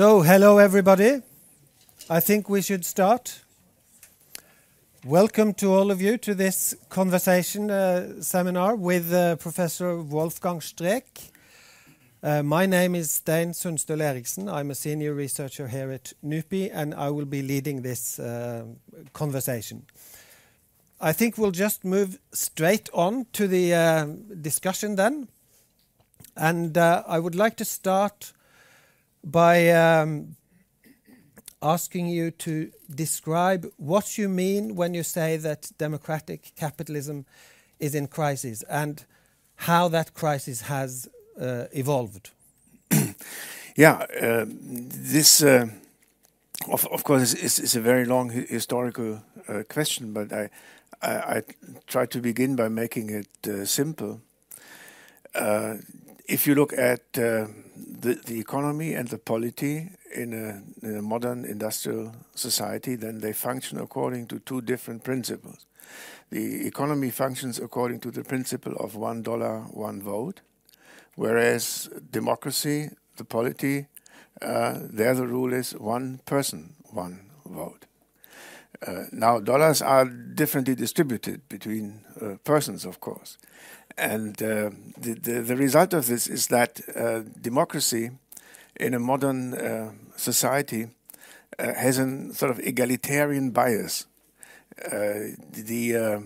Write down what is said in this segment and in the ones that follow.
So, hello everybody. I think we should start. Welcome to all of you to this conversation uh, seminar with uh, Professor Wolfgang Streeck. Uh, my name is Stein Sundstøl Eriksen. I'm a senior researcher here at NUPI, and I will be leading this uh, conversation. I think we'll just move straight on to the uh, discussion then. And uh, I would like to start by um, asking you to describe what you mean when you say that democratic capitalism is in crisis and how that crisis has uh, evolved. yeah, uh, this, uh, of, of course, is, is, a very long historical uh, question, but I, I, I, try to begin by making it uh, simple. Uh, if you look at the, the economy and the polity in a, in a, modern industrial society, then they function according to two different principles. The economy functions according to the principle of one dollar, one vote, whereas democracy, the polity, uh, there the rule is one person, one vote. Uh, now, dollars are differently distributed between uh, persons, of course. And uh, the, the, the, result of this is that uh, democracy in a modern uh, society uh, has a sort of egalitarian bias. the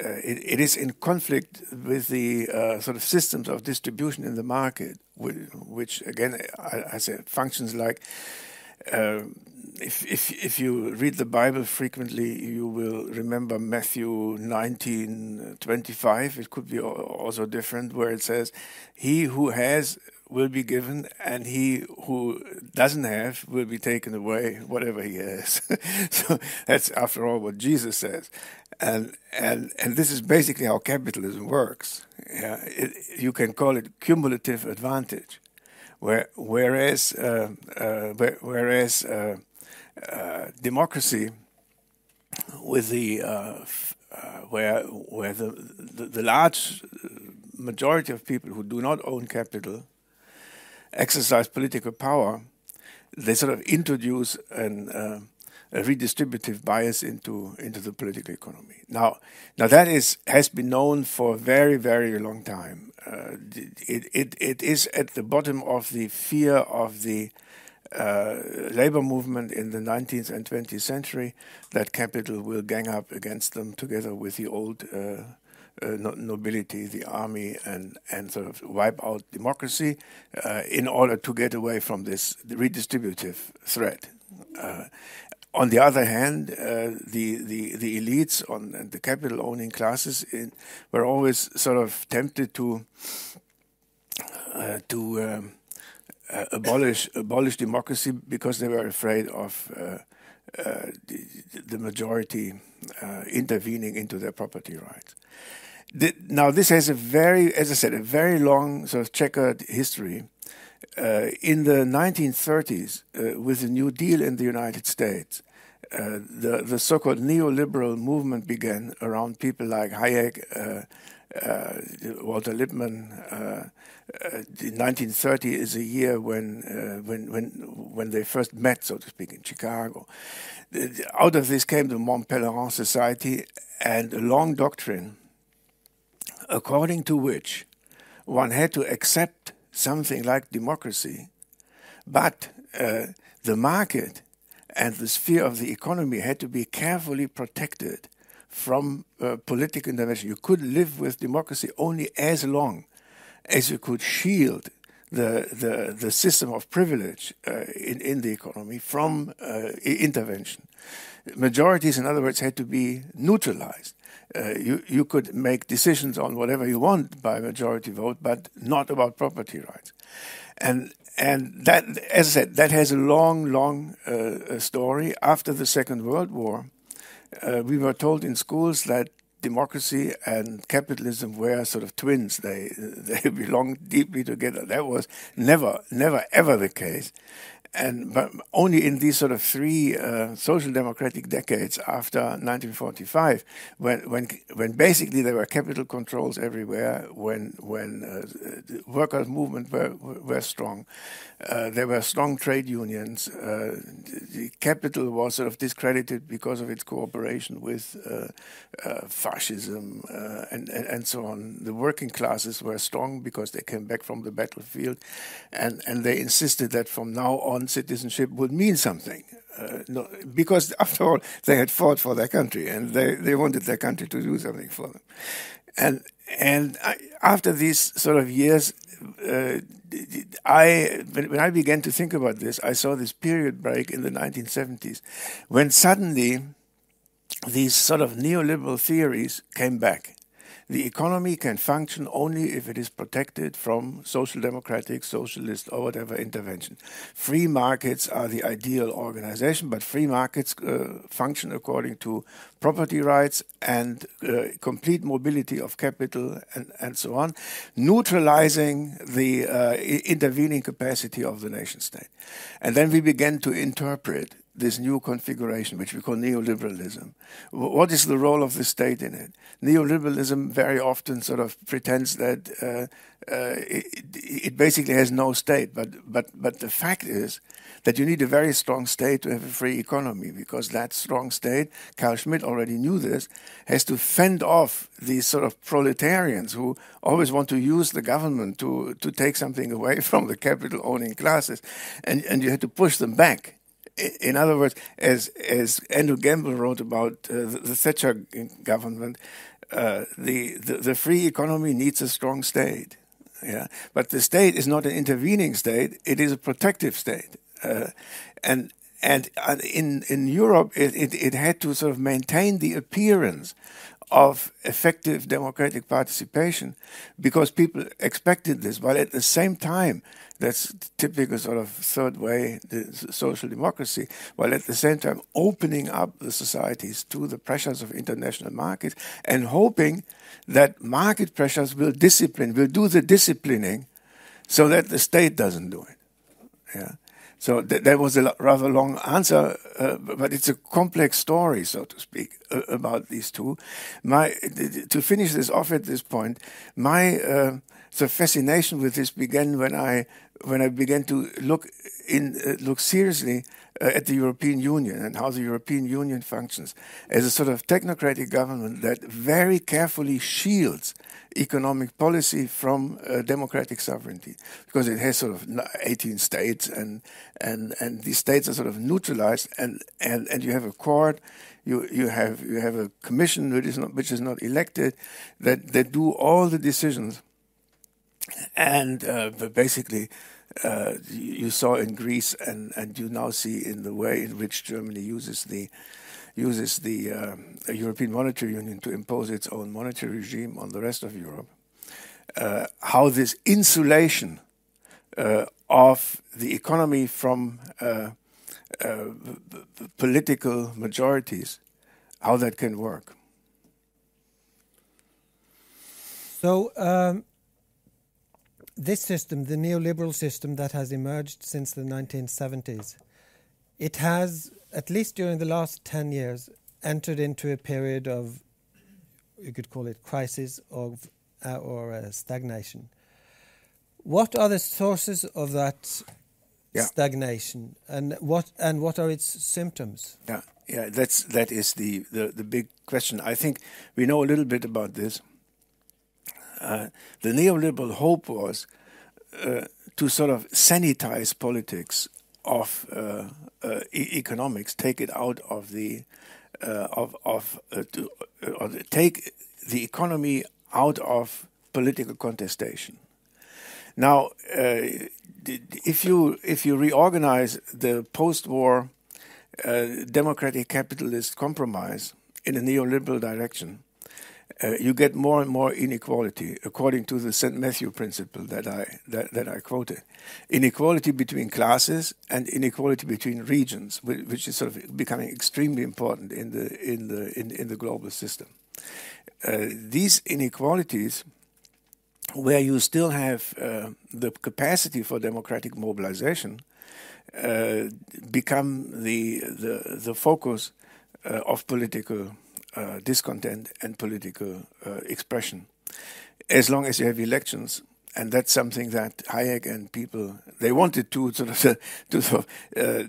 uh, it, it is in conflict with the uh, sort of systems of distribution in the market, which, which again, I, I functions like. Uh, if, if if you read the Bible frequently, you will remember Matthew nineteen twenty five. It could be also different, where it says, "He who has will be given, and he who doesn't have will be taken away, whatever he has. so that's, after all, what Jesus says, and and and this is basically how capitalism works. Yeah, it, you can call it cumulative advantage, where whereas uh, uh, whereas uh, uh, democracy with the uh, uh, where where the, the, the large majority of people who do not own capital exercise political power, they sort of introduce an, uh, a redistributive bias into into the political economy. Now, now that is has been known for a very very long time. Uh, it, it it is at the bottom of the fear of the labor movement in the 19th and 20th century that capital will gang up against them together with the old uh, uh, nobility, the army, and and sort of wipe out democracy uh, in order to get away from this redistributive threat. Uh, on the other hand, uh, the, the the elites on the capital owning classes in, were always sort of tempted to uh, to um, uh, abolish abolish democracy because they were afraid of the, the, majority intervening into their property rights. The, now, this has a very, as I said, a very long sort of checkered history. Uh, in the 1930s, uh, with the New Deal in the United States, uh, the, the so called neoliberal movement began around people like Hayek, uh, uh, Walter Lippmann. 1930 uh, is a year when, when, when, when they first met, so to speak, in Chicago. Out of this came the Mont Pelerin Society and a long doctrine according to which one had to accept something like democracy, but uh, the market and the sphere of the economy had to be carefully protected from uh, political intervention. You could live with democracy only as long as you could shield the, the, the system of privilege uh, in, in the economy from uh, intervention. Majorities, in other words, had to be neutralized uh, you, you could make decisions on whatever you want by majority vote, but not about property rights. And and that, as I said, that has a long, long uh, story. After the Second World War, uh, we were told in schools that democracy and capitalism were sort of twins. They they belong deeply together. That was never, never, ever the case. And but only in these sort of three uh, social democratic decades after 1945, when when when basically there were capital controls everywhere, when when uh, the workers' movement were were strong, uh, there were strong trade unions. Uh, the capital was sort of discredited because of its cooperation with uh, uh, fascism and, and, and so on. The working classes were strong because they came back from the battlefield, and and they insisted that from now on citizenship would mean something. Uh, no, because after all, they had fought for their country and they, they wanted their country to do something for them. And and I, after these sort of years, uh, I when, when I began to think about this, I saw this period break in the 1970s when suddenly these sort of neoliberal theories came back the economy can function only if it is protected from social democratic, socialist, or whatever intervention. Free markets are the ideal organization, but free markets uh, function according to property rights and uh, complete mobility of capital and, and so on, neutralizing the uh, intervening capacity of the nation state. And then we begin to interpret this new configuration, which we call neoliberalism. What is the role of the state in it? Neoliberalism very often sort of pretends that uh, uh, it, it, basically has no state, but but but the fact is that you need a very strong state to have a free economy, because that strong state, Carl Schmitt already knew this, has to fend off these sort of proletarians who always want to use the government to to take something away from the capital owning classes, and and you have to push them back in other words, as as Andrew Gamble wrote about uh, the, the, Thatcher government, uh, the, the, the free economy needs a strong state. Yeah, but the state is not an intervening state; it is a protective state. Uh, and and uh, in in Europe, it, it, it had to sort of maintain the appearance of effective democratic participation because people expected this, while at the same time that's typical sort of third way the social democracy, while at the same time opening up the societies to the pressures of international markets and hoping that market pressures will discipline, will do the disciplining so that the state doesn't do it. Yeah. So th- that was a rather long answer, uh, but it's a complex story, so to speak, uh, about these two. My to finish this off at this point, my uh, the fascination with this began when I when I began to look in uh, look seriously uh, at the European Union and how the European Union functions as a sort of technocratic government that very carefully shields economic policy from uh, democratic sovereignty. Because it has sort of 18 states and and and these states are sort of neutralized and and and you have a court you you have you have a commission which is not which is not elected that that do all the decisions. And uh, basically uh, you saw in Greece and, and you now see in the way in which Germany uses the uses the uh, European Monetary Union to impose its own monetary regime on the rest of Europe, uh, how this insulation uh, of the economy from uh, uh, political majorities, how that can work. So, um, this system, the neoliberal system that has emerged since the 1970s, it has, at least during the last 10 years, entered into a period of, you could call it crisis of, uh, or uh, stagnation. What are the sources of that yeah. stagnation, and what and what are its symptoms? Yeah, yeah, that's that is the, the, the big question. I think we know a little bit about this uh, the neoliberal hope was uh, to sort of sanitize politics of uh, uh e economics, take it out of the uh, of of to, take the economy out of political contestation. Now, if you if you reorganize the post-war democratic capitalist compromise in a neoliberal direction, uh, you get more and more inequality, according to the St. Matthew principle that I that, that I quoted. Inequality between classes and inequality between regions, which is sort of becoming extremely important in the in the in, in the global system. Uh, these inequalities where you still have uh, the capacity for democratic mobilization uh, become the the the focus uh, of political uh, discontent and political uh, expression. As long as you have elections, and that's something that Hayek and people they wanted to sort of to sort of, uh,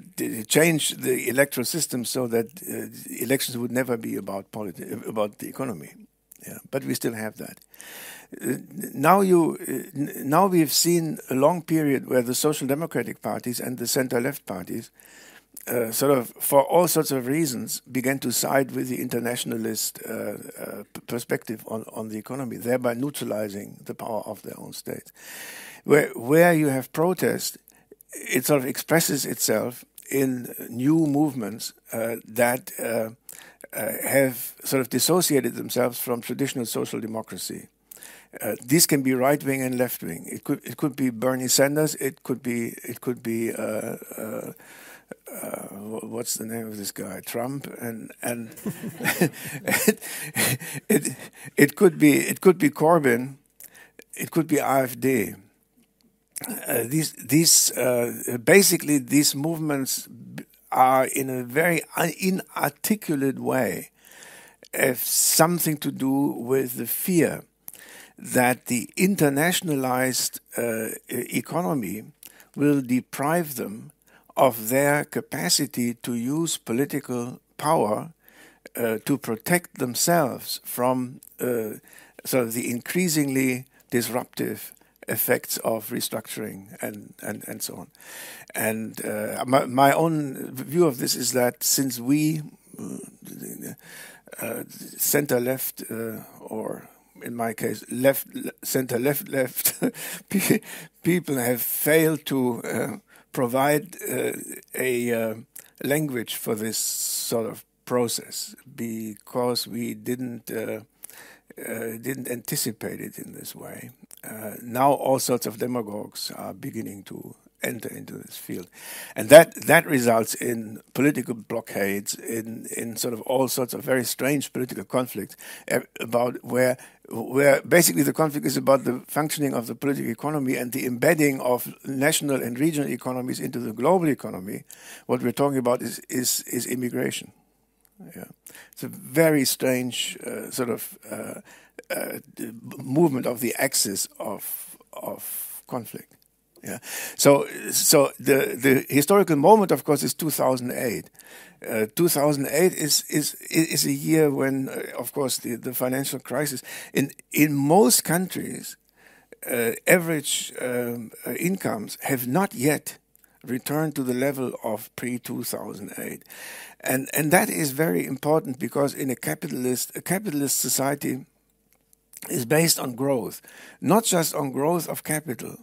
change the electoral system so that uh, elections would never be about politi- about the economy. Yeah, but we still have that. Uh, now you uh, now we've seen a long period where the social democratic parties and the center left parties uh, sort of, for all sorts of reasons, began to side with the internationalist uh, uh, perspective on, on the economy, thereby neutralizing the power of their own states. Where, where you have protest, it sort of expresses itself in new movements uh, that uh, uh, have sort of dissociated themselves from traditional social democracy. Uh, these can be right wing and left wing. It could it could be Bernie Sanders. It could be it could be uh, uh, uh, what's the name of this guy? Trump, and and it, it, it could be it could be Corbyn, it could be AfD. Uh, these these uh, basically these movements are in a very inarticulate way have something to do with the fear that the internationalized uh, economy will deprive them of their capacity to use political power uh, to protect themselves from uh, sort of the increasingly disruptive effects of restructuring and, and, and so on. And uh, my, my own view of this is that since we, uh, uh, center left, uh, or in my case, left, center left, left, people have failed to provide uh, a uh, language for this sort of process because we didn't uh, uh didn't anticipate it in this way. Uh, now all sorts of demagogues are beginning to enter into this field, and that that results in political blockades, in in sort of all sorts of very strange political conflicts eh, about where where basically the conflict is about the functioning of the political economy and the embedding of national and regional economies into the global economy. What we're talking about is is is immigration. Yeah, it's a very strange uh, sort of uh, uh, movement of the axis of of conflict. Yeah. So, so the the historical moment, of course, is 2008. Uh, 2008 is is is a year when, uh, of course, the, the financial crisis in in most countries, uh, average um, uh, incomes have not yet returned to the level of pre 2008, and and that is very important because in a capitalist a capitalist society is based on growth, not just on growth of capital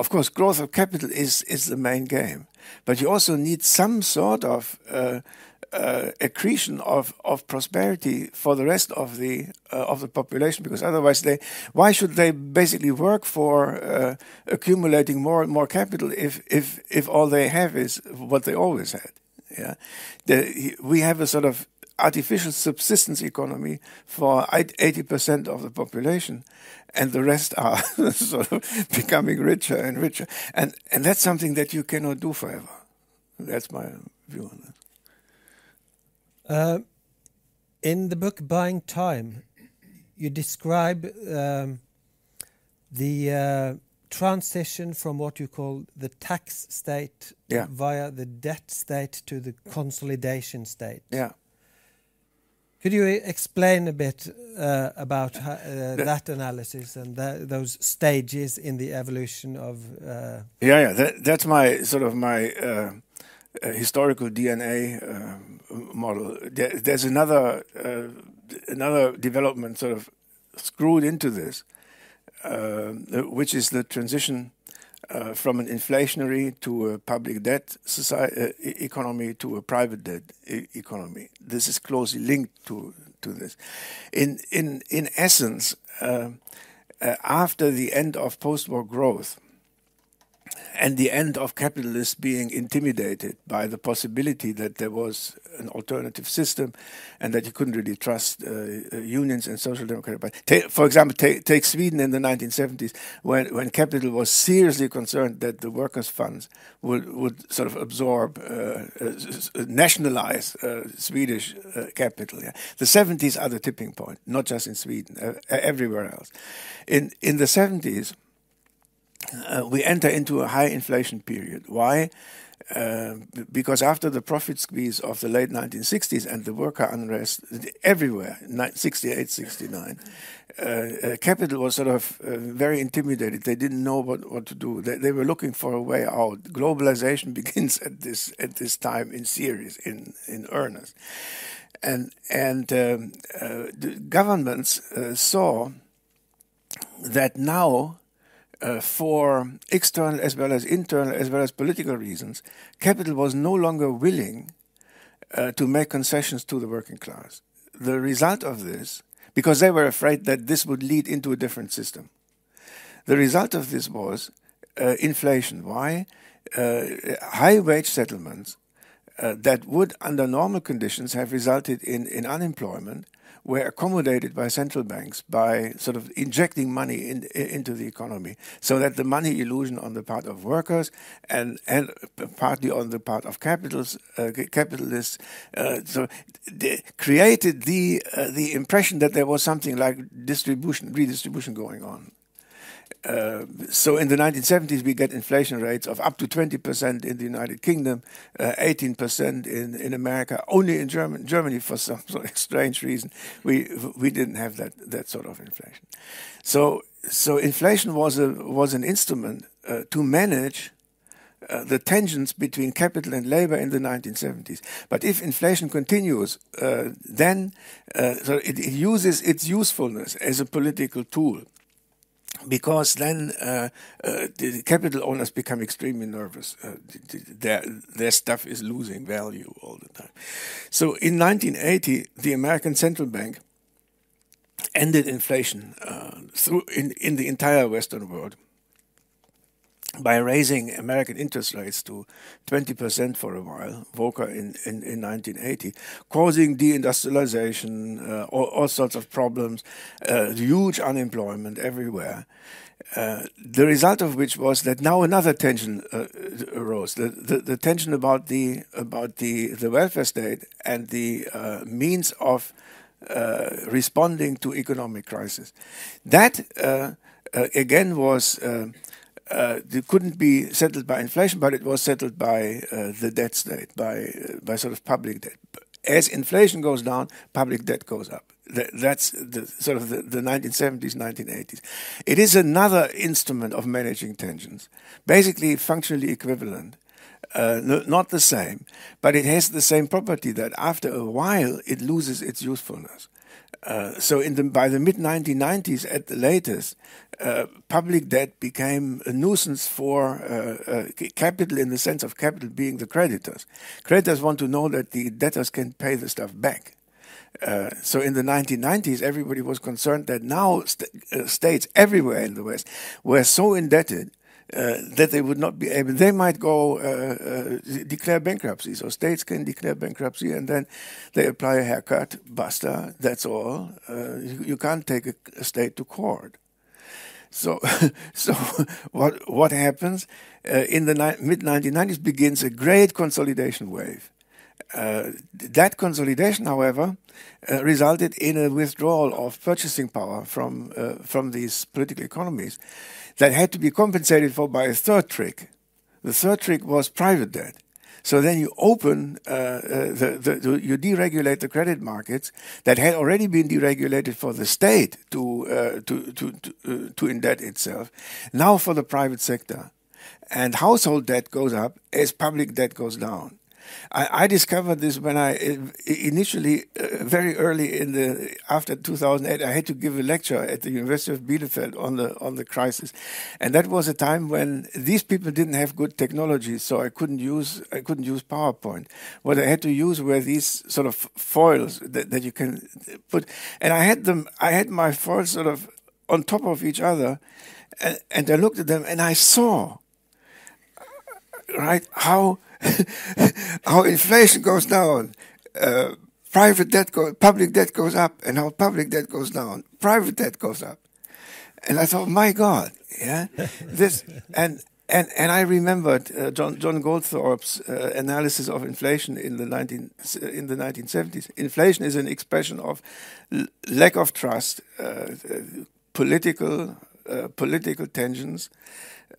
of course, growth of capital is, is the main game, but you also need some sort of uh, uh, accretion of, of prosperity for the rest of the uh, of the population, because otherwise, they why should they basically work for uh, accumulating more and more capital if if if all they have is what they always had? Yeah, the, we have a sort of artificial subsistence economy for 80% of the population, and the rest are sort of becoming richer and richer. And, and that's something that you cannot do forever. That's my view on that. Uh, in the book Buying Time, you describe um, the uh, transition from what you call the tax state yeah. via the debt state to the consolidation state. Yeah. Could you explain a bit uh, about uh, that analysis and those stages in the evolution of? Uh, yeah, yeah, that, that's my sort of my uh, uh, historical DNA uh, model. There, there's another another development sort of screwed into this, which is the transition from an inflationary to a public debt society, uh, economy to a private debt e economy. This is closely linked to to this. In in in essence, uh, uh after the end of post-war growth and the end of capitalists being intimidated by the possibility that there was an alternative system and that you couldn't really trust uh, uh unions and social democratic Take, for example, take, take, Sweden in the 1970s when, when capital was seriously concerned that the workers' funds would, would sort of absorb, uh, uh, nationalize uh, Swedish uh, capital. Yeah. The 70s are the tipping point, not just in Sweden, everywhere else. In, in the 70s, uh, we enter into a high inflation period. Why? Uh, because after the profit squeeze of the late 1960s and the worker unrest everywhere, 68, 69, uh, uh, capital was sort of uh, very intimidated. They didn't know what, what to do. They, they, were looking for a way out. Globalization begins at this at this time in series, in in earnest, and and um, uh, the governments saw that now uh, for external as well as internal as well as political reasons, capital was no longer willing uh, to make concessions to the working class. The result of this, because they were afraid that this would lead into a different system, the result of this was uh, inflation. Why? Uh, high wage settlements uh, that would, under normal conditions, have resulted in, in unemployment were accommodated by central banks by sort of injecting money in, into the economy, so that the money illusion on the part of workers and and partly on the part of capitals, uh, capitalists, uh, so created the uh, the impression that there was something like distribution, redistribution going on. Uh, so in the 1970s, we get inflation rates of up to 20% in the United Kingdom, uh, 18% in, in America. Only in German, Germany, for some sort of strange reason, we we didn't have that that sort of inflation. So so inflation was a was an instrument uh, to manage. Uh, the tensions between capital and labor in the 1970s. But if inflation continues, uh, then so it, it uses its usefulness as a political tool because then uh, uh, the capital owners become extremely nervous. Uh, their their stuff is losing value all the time. So in 1980, the American central bank ended inflation uh, through in in the entire Western world by raising American interest rates to 20% for a while, Volcker in, in, in 1980, causing deindustrialization, uh, all, all, sorts of problems, uh, huge unemployment everywhere. Uh, the result of which was that now another tension uh, arose the, the, the, tension about the about the, the welfare state and the uh, means of uh, responding to economic crisis. That again was uh, it couldn't be settled by inflation, but it was settled by uh, the debt state, by uh, by sort of public debt. As inflation goes down, public debt goes up. that's the sort of the, the 1970s, 1980s. It is another instrument of managing tensions, basically functionally equivalent. Uh, no, not the same, but it has the same property that after a while it loses its usefulness. Uh, so the, by the mid 1990s, at the latest, uh, public debt became a nuisance for uh, uh, capital in the sense of capital being the creditors. Creditors want to know that the debtors can pay the stuff back. Uh, so in the 1990s, everybody was concerned that now st states everywhere in the West were so indebted that they would not be able. They might go uh, uh, declare bankruptcy. So states can declare bankruptcy, and then they apply a haircut. Basta. That's all. Uh, you, you, can't take a, a, state to court. So, so what what happens uh, in the mid 1990s begins a great consolidation wave. Uh, that consolidation, however, uh, resulted in a withdrawal of purchasing power from uh, from these political economies that had to be compensated for by a third trick. The third trick was private debt. So then you open, uh, uh, the, the, you deregulate the credit markets that had already been deregulated for the state to uh, to to to, uh, to indebt itself. Now for the private sector, and household debt goes up as public debt goes down. I, I discovered this when I initially, uh, very early in the after 2008, I had to give a lecture at the University of Bielefeld on the on the crisis, and that was a time when these people didn't have good technology, so I couldn't use I couldn't use PowerPoint. What I had to use were these sort of foils that, that you can put, and I had them. I had my foils sort of on top of each other, and, and I looked at them and I saw right? How how inflation goes down, uh, private debt goes, public debt goes up, and how public debt goes down, private debt goes up. And I thought, my God, yeah, this and and and I remembered uh, John John Goldthorpe's uh, analysis of inflation in the nineteen in the nineteen seventies. Inflation is an expression of lack of trust, uh, political uh, political tensions,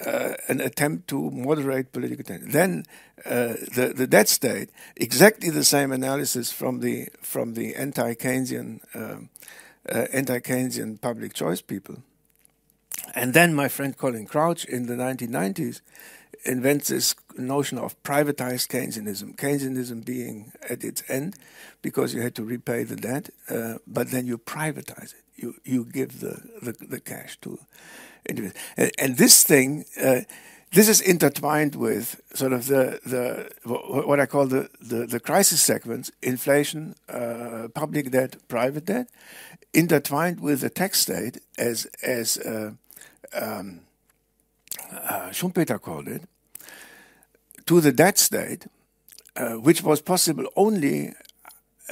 uh, an attempt to moderate political tensions. Then uh, the the debt state, exactly the same analysis from the from the anti-Keynesian um, anti-Keynesian public choice people and then my friend Colin Crouch in the 1990s invents this notion of privatized Keynesianism, Keynesianism being at its end because you had to repay the debt, uh, but then you privatize it. You, you give the, the, the cash to individuals. And, and this thing, uh, this is intertwined with sort of the, the what I call the, the, the crisis segments inflation, uh, public debt, private debt, intertwined with the tax state as, as uh, um, uh, Schumpeter called it, to the debt state, uh, which was possible only,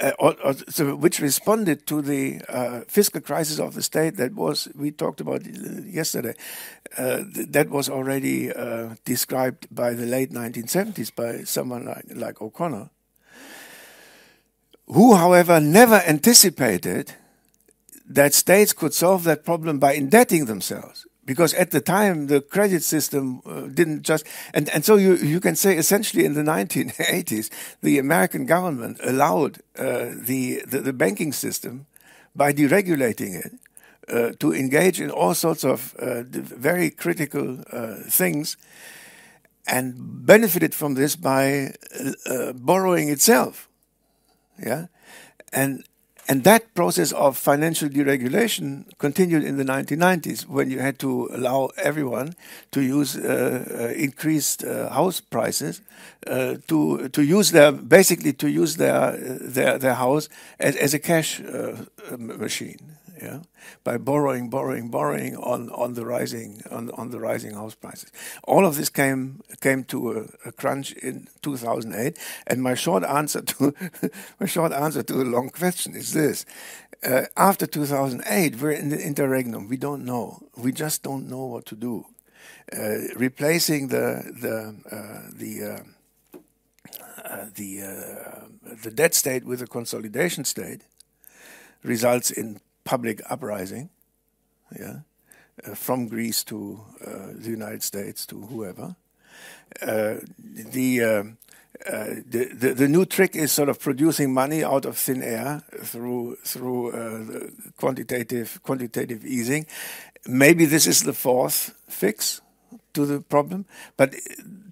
uh, or, or, so which responded to the uh, fiscal crisis of the state that was, we talked about yesterday, uh, that was already uh, described by the late 1970s by someone like, like O'Connor, who, however, never anticipated that states could solve that problem by indebting themselves because at the time the credit system uh, didn't just and, and so you you can say essentially in the 1980s the American government allowed uh, the, the, the banking system by deregulating it uh, to engage in all sorts of uh, very critical uh, things and benefited from this by uh, borrowing itself. Yeah? And and that process of financial deregulation continued in the 1990s when you had to allow everyone to use uh, uh, increased uh, house prices uh, to to use their basically to use their their their house as, as a cash uh, machine yeah, by borrowing, borrowing, borrowing on, on the rising on, on the rising house prices. All of this came came to a, a crunch in 2008. And my short answer to my short answer to the long question is this: uh, After 2008, we're in the interregnum. We don't know. We just don't know what to do. Uh, replacing the the uh, the uh, uh, the uh, the debt state with a consolidation state results in public uprising, yeah, uh, from Greece to uh, the United States to whoever. Uh, the, um, uh, the, the, the new trick is sort of producing money out of thin air through through uh, quantitative quantitative easing. Maybe this is the fourth fix to the problem, but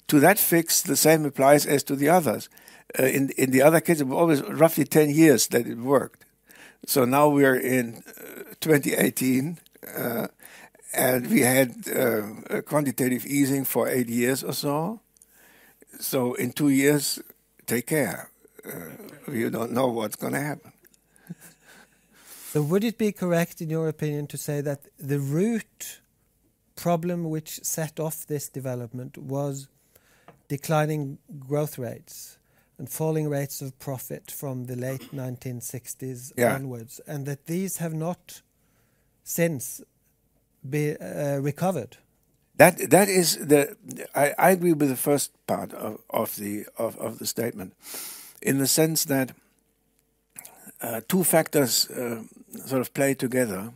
to that fix the same applies as to the others. Uh, in in the other case, it was always roughly ten years that it worked. So now we're in uh, 2018, uh, and we had uh, quantitative easing for eight years or so. So in two years, take care. Uh, you don't know what's going to happen. So would it be correct, in your opinion, to say that the root problem which set off this development was declining growth rates? And falling rates of profit from the late 1960s yeah. onwards, and that these have not since been uh, recovered. That that is the. I, I agree with the first part of, of the of, of the statement, in the sense that uh, two factors uh, sort of play together.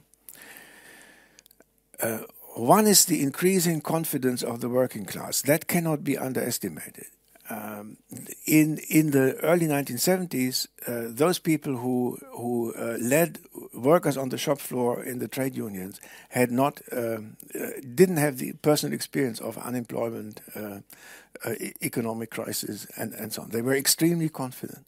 Uh, one is the increasing confidence of the working class. That cannot be underestimated um, in in the early 1970s, uh, those people who who uh, led workers on the shop floor in the trade unions had not um, uh, didn't have the personal experience of unemployment, uh, uh, economic crisis, and and so on. They were extremely confident.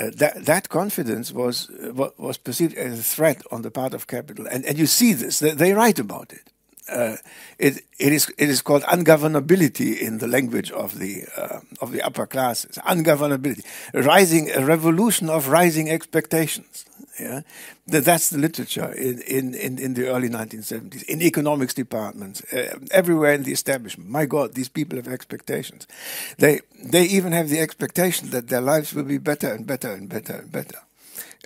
Uh, that that confidence was was perceived as a threat on the part of capital, and and you see this. They, they write about it uh, it, it is it is called ungovernability in the language of the uh, of the upper classes. Ungovernability, rising a revolution of rising expectations. Yeah, that's the literature in, in, in, in, the early 1970s, in economics departments, uh, everywhere in the establishment. My God, these people have expectations. They, they even have the expectation that their lives will be better and better and better and better.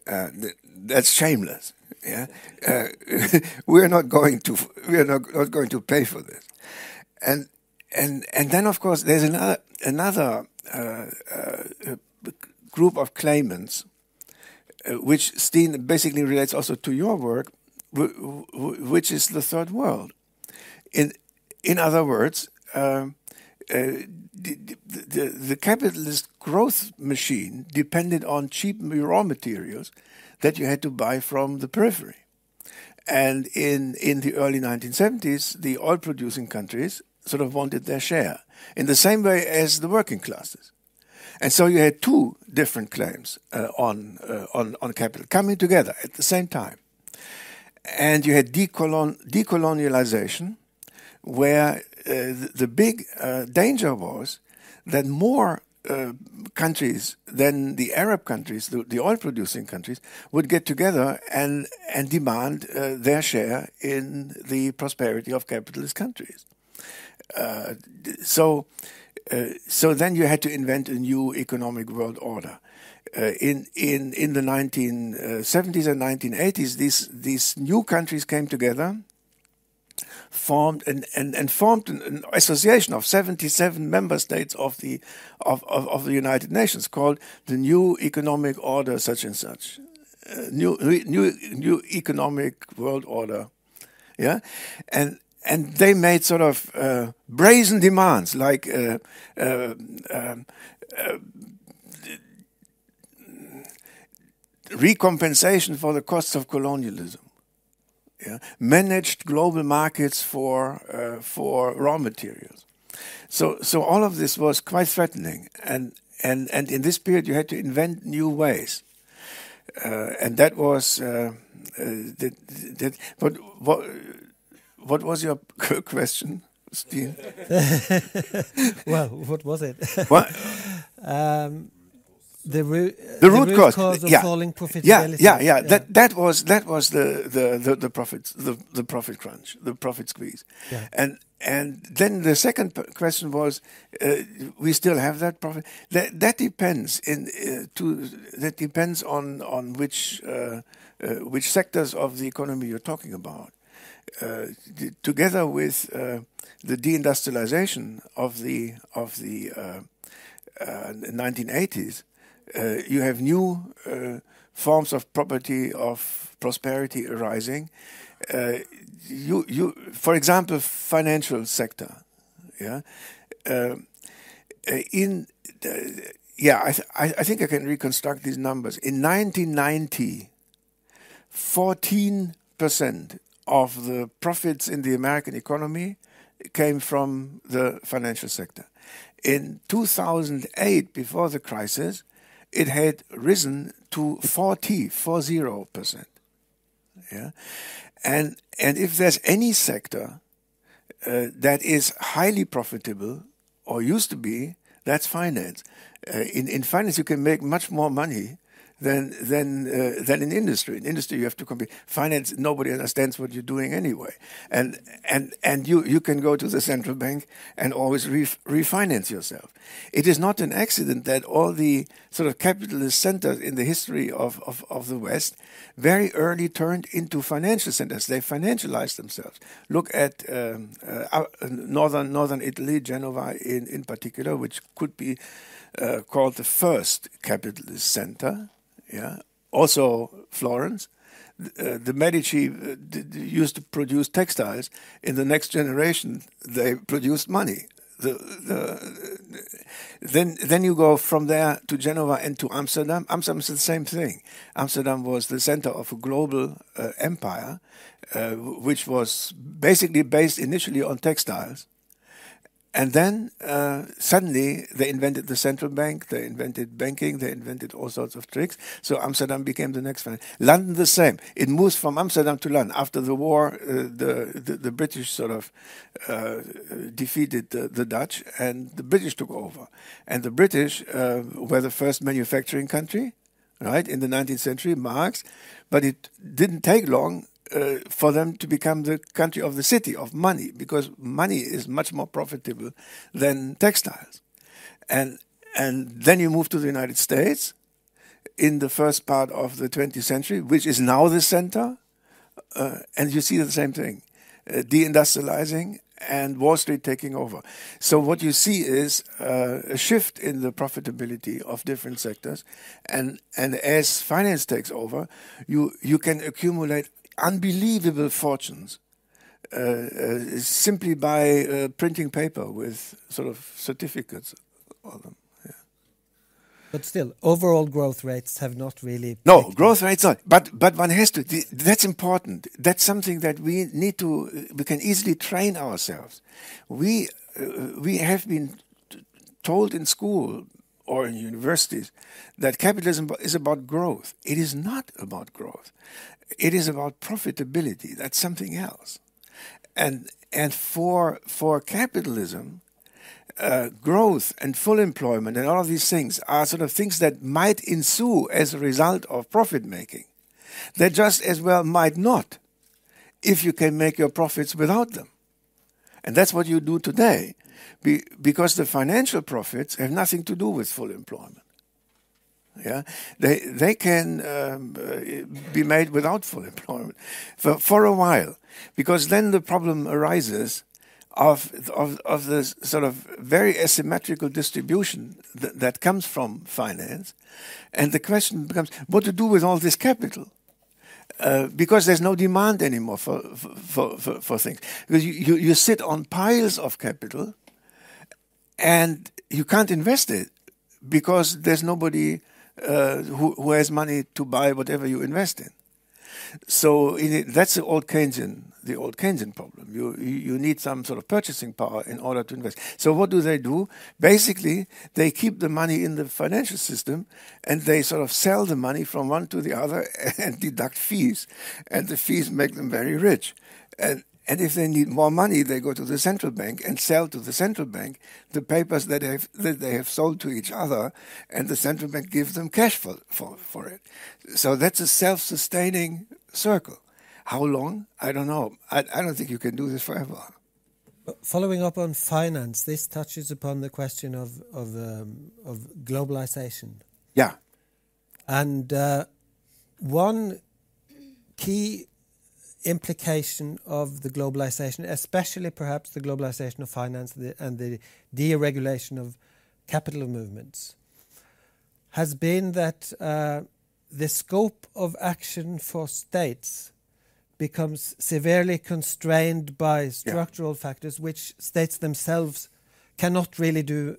Uh, that's shameless. Yeah, uh, we're not going to we're not, not going to pay for this, and and and then of course there's another another uh, uh, group of claimants uh, which Steen basically relates also to your work, which is the third world. In in other words, um, uh, the, the, the, capitalist growth machine depended on cheap raw materials that you had to buy from the periphery. And in, in the early 1970s, the oil producing countries sort of wanted their share in the same way as the working classes. And so you had two different claims uh, on, uh, on, on capital coming together at the same time. And you had decolon decolonialization, where uh, the, the, big uh, danger was that more uh, countries then the Arab countries, the, the, oil producing countries, would get together and, and demand uh, their share in the prosperity of capitalist countries. so uh, so then you had to invent a new economic world order. Uh, in in in the 1970s and 1980s, these these new countries came together, formed and and, and formed an, an, association of 77 member states of the of, of, of, the United Nations called the New Economic Order, such and such, uh, new new new economic world order, yeah, and and they made sort of uh, brazen demands like uh, uh, um, uh, recompensation for the costs of colonialism. Yeah? Managed global markets for uh, for raw materials. So so all of this was quite threatening, and and and in this period you had to invent new ways, uh, and that was that, that. But what what was your question, Steen? well, what was it? What? um, the, root, the, root, the root cause, cause of yeah. falling profitability. Yeah, yeah, yeah, yeah. That that was that was the the the, the profits the the profit crunch, the profit squeeze, yeah. and and then the second question was, uh, we still have that profit. That that depends in uh, to that depends on on which uh, uh which sectors of the economy you're talking about. Uh, together with uh, the deindustrialization of the of the 1980s, uh, Uh, you have new uh, forms of property of prosperity arising. Uh, you you for example financial sector, yeah. in yeah, I, th I, think I can reconstruct these numbers. In 1990, 14 percent of the profits in the American economy came from the financial sector. In 2008, before the crisis, it had risen to 40, 40%. Yeah? And, and if there's any sector uh, that is highly profitable, or used to be, that's finance. Uh, in, in finance, you can make much more money than than uh, than in industry. In industry, you have to compete. Finance, nobody understands what you're doing anyway, and and and you you can go to the central bank and always ref refinance yourself. It is not an accident that all the sort of capitalist centers in the history of, of, of the West very early turned into financial centers. They financialized themselves. Look at um, uh, northern northern Italy, Genova in in particular, which could be uh, called the first capitalist center yeah, also Florence. Uh, the Medici uh, used to produce textiles. In the next generation, they produced money. The, the, then then you go from there to Genova and to Amsterdam. Amsterdam is the same thing. Amsterdam was the center of a global uh, empire, uh, which was basically based initially on textiles and then uh, suddenly they invented the central bank, they invented banking, they invented all sorts of tricks. So Amsterdam became the next one. London the same. It moves from Amsterdam to London. After the war, uh, the, the, the British sort of uh, defeated the, the, Dutch, and the British took over. And the British uh, were the first manufacturing country right, in the 19th century, Marx, but it didn't take long uh, for them to become the country of the city of money because money is much more profitable than textiles. And and then you move to the United States in the first part of the 20th century, which is now the center, uh, and you see the same thing, uh, deindustrializing and Wall Street taking over. So what you see is uh, a shift in the profitability of different sectors, and and as finance takes over, you you can accumulate unbelievable fortunes. Uh, uh, simply by uh, printing paper with sort of certificates on them. But still, overall growth rates have not really. No, growth rates are. But but one has to. That's important. That's something that we need to. We can easily train ourselves. We uh, we have been told in school or in universities that capitalism is about growth. It is not about growth. It is about profitability. That's something else. And and for for capitalism, uh, growth and full employment and all of these things are sort of things that might ensue as a result of profit making. They just as well might not if you can make your profits without them. And that's what you do today be, because the financial profits have nothing to do with full employment. Yeah, they they can um, uh, be made without full employment for for a while, because then the problem arises of, of, of the sort of very asymmetrical distribution th that comes from finance. And the question becomes what to do with all this capital? Uh, because there's no demand anymore for, for, for, for things. Because you, you, you sit on piles of capital and you can't invest it because there's nobody uh, who, who has money to buy whatever you invest in. So it, that's the old Keynesian, the old Keynesian problem. You, you need some sort of purchasing power in order to invest. So what do they do? Basically, they keep the money in the financial system, and they sort of sell the money from one to the other and deduct fees, and the fees make them very rich. And and if they need more money, they go to the central bank and sell to the central bank the papers that, have, that they have sold to each other, and the central bank gives them cash for, for, for it. So that's a self sustaining circle. How long? I don't know. I, I don't think you can do this forever. Following up on finance, this touches upon the question of of, um, of globalization. Yeah, and uh, one key implication of the globalization, especially perhaps the globalization of finance and the deregulation of capital movements, has been that uh, the scope of action for states becomes severely constrained by structural yeah. factors which states themselves cannot really do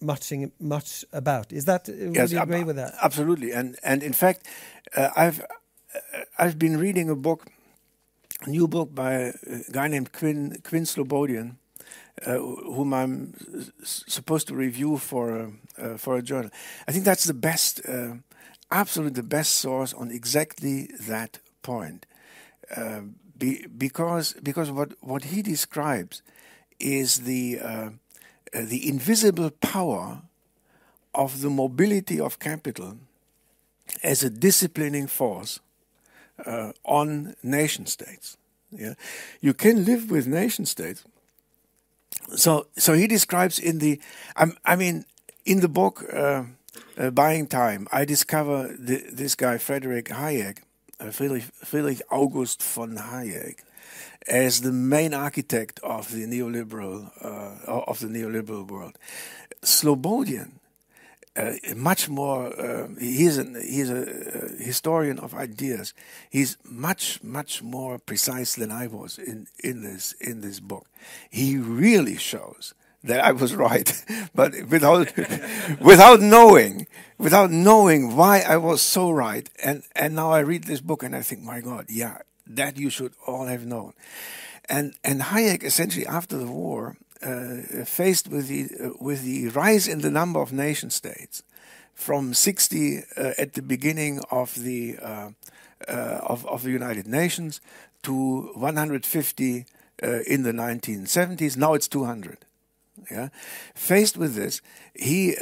much much about. Is that yes, would you agree with that? Absolutely, and and in fact, uh, I've uh, I've been reading a book new book by a guy named Quinn, Quinn Slobodian, uh, whom I'm supposed to review for a, uh, for a journal. I think that's the best, uh, absolutely the best source on exactly that point, uh, be, because because what what he describes is the uh, uh, the invisible power of the mobility of capital as a disciplining force uh, on nation states. Yeah, you can live with nation states. So, so he describes in the, I mean, in the book uh, uh, Buying Time, I discover this guy Frederick Hayek, uh, Friedrich, Friedrich August von Hayek, as the main architect of the neoliberal uh, of the neoliberal world. Slobodian uh, much more. Uh, he's an, he's a uh, historian of ideas. He's much much more precise than I was in in this in this book. He really shows that I was right, but without without knowing without knowing why I was so right. And and now I read this book and I think, my God, yeah, that you should all have known. And and Hayek essentially after the war uh, faced with the uh, with the rise in the number of nation states from 60 uh, at the beginning of the of, of the United Nations to 150 in the 1970s. Now it's 200. Yeah, faced with this, he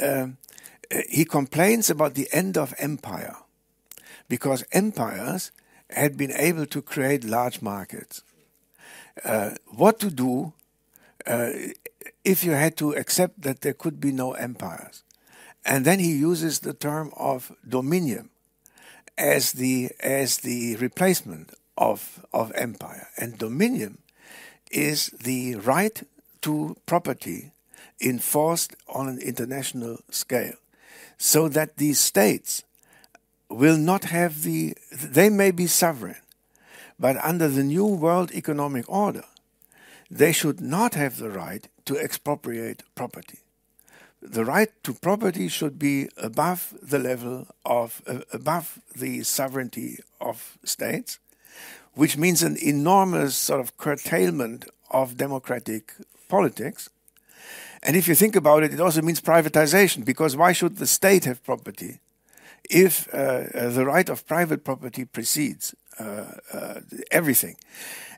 he complains about the end of empire. because empires had been able to create large markets. Uh, what to do if you had to accept that there could be no empires? And then he uses the term of dominion as the as the replacement of of empire. And dominion is the right to property enforced on an international scale, so that these states will not have the, they may be sovereign, but under the new world economic order, they should not have the right to expropriate property. The right to property should be above the level of, uh, above the sovereignty of states, which means an enormous sort of curtailment of democratic politics. And if you think about it, it also means privatization, because why should the state have property if uh, uh, the right of private property precedes Uh, uh, everything.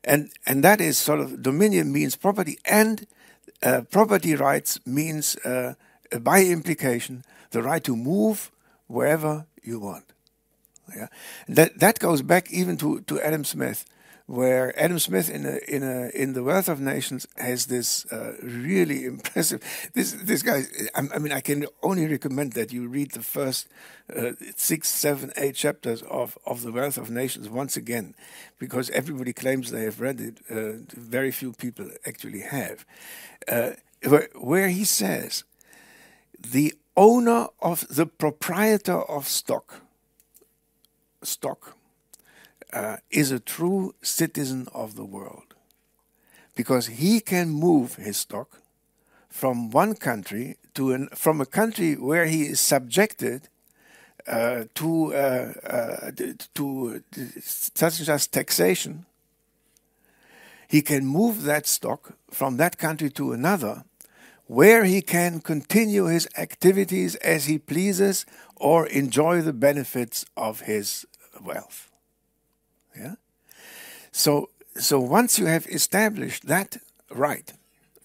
And, and that is sort of dominion means property, and uh, property rights means, uh, by implication, the right to move wherever you want. Yeah, that that goes back even to, to Adam Smith where Adam Smith in a, in a, in the Wealth of Nations has this uh, really impressive. This this guy. I, I, mean, I can only recommend that you read the first uh, six, seven, eight chapters of of the Wealth of Nations once again, because everybody claims they have read it. Uh, very few people actually have. Uh, where, where he says, the owner of the proprietor of stock, stock uh, is a true citizen of the world because he can move his stock from one country to an, from a country where he is subjected uh, to uh, uh, to such such taxation. He can move that stock from that country to another, where he can continue his activities as he pleases or enjoy the benefits of his wealth. So so once you have established that right,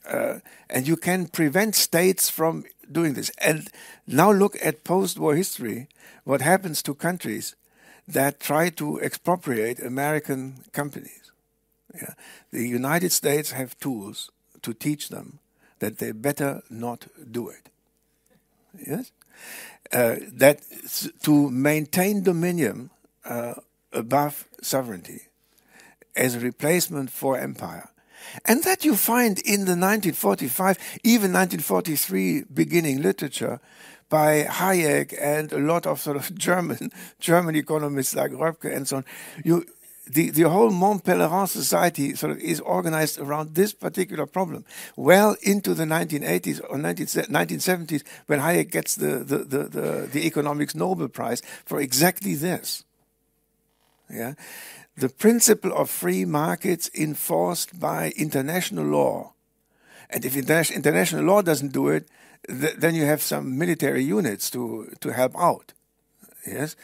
uh, and you can prevent states from doing this, and now look at post-war history, what happens to countries that try to expropriate American companies. Yeah. The United States have tools to teach them that they better not do it. Yes, uh, that to maintain dominion uh, above sovereignty as a replacement for empire. And that you find in the 1945, even 1943 beginning literature by Hayek and a lot of sort of German German economists like Röpke and so on. You, the, the whole Mont Pelerin society sort of is organized around this particular problem. Well into the 1980s or 19, 1970s, when Hayek gets the, the, the, the, the Economics Nobel Prize for exactly this. Yeah? The principle of free markets enforced by international law. And if international law doesn't do it, th then you have some military units to, to help out. Yes?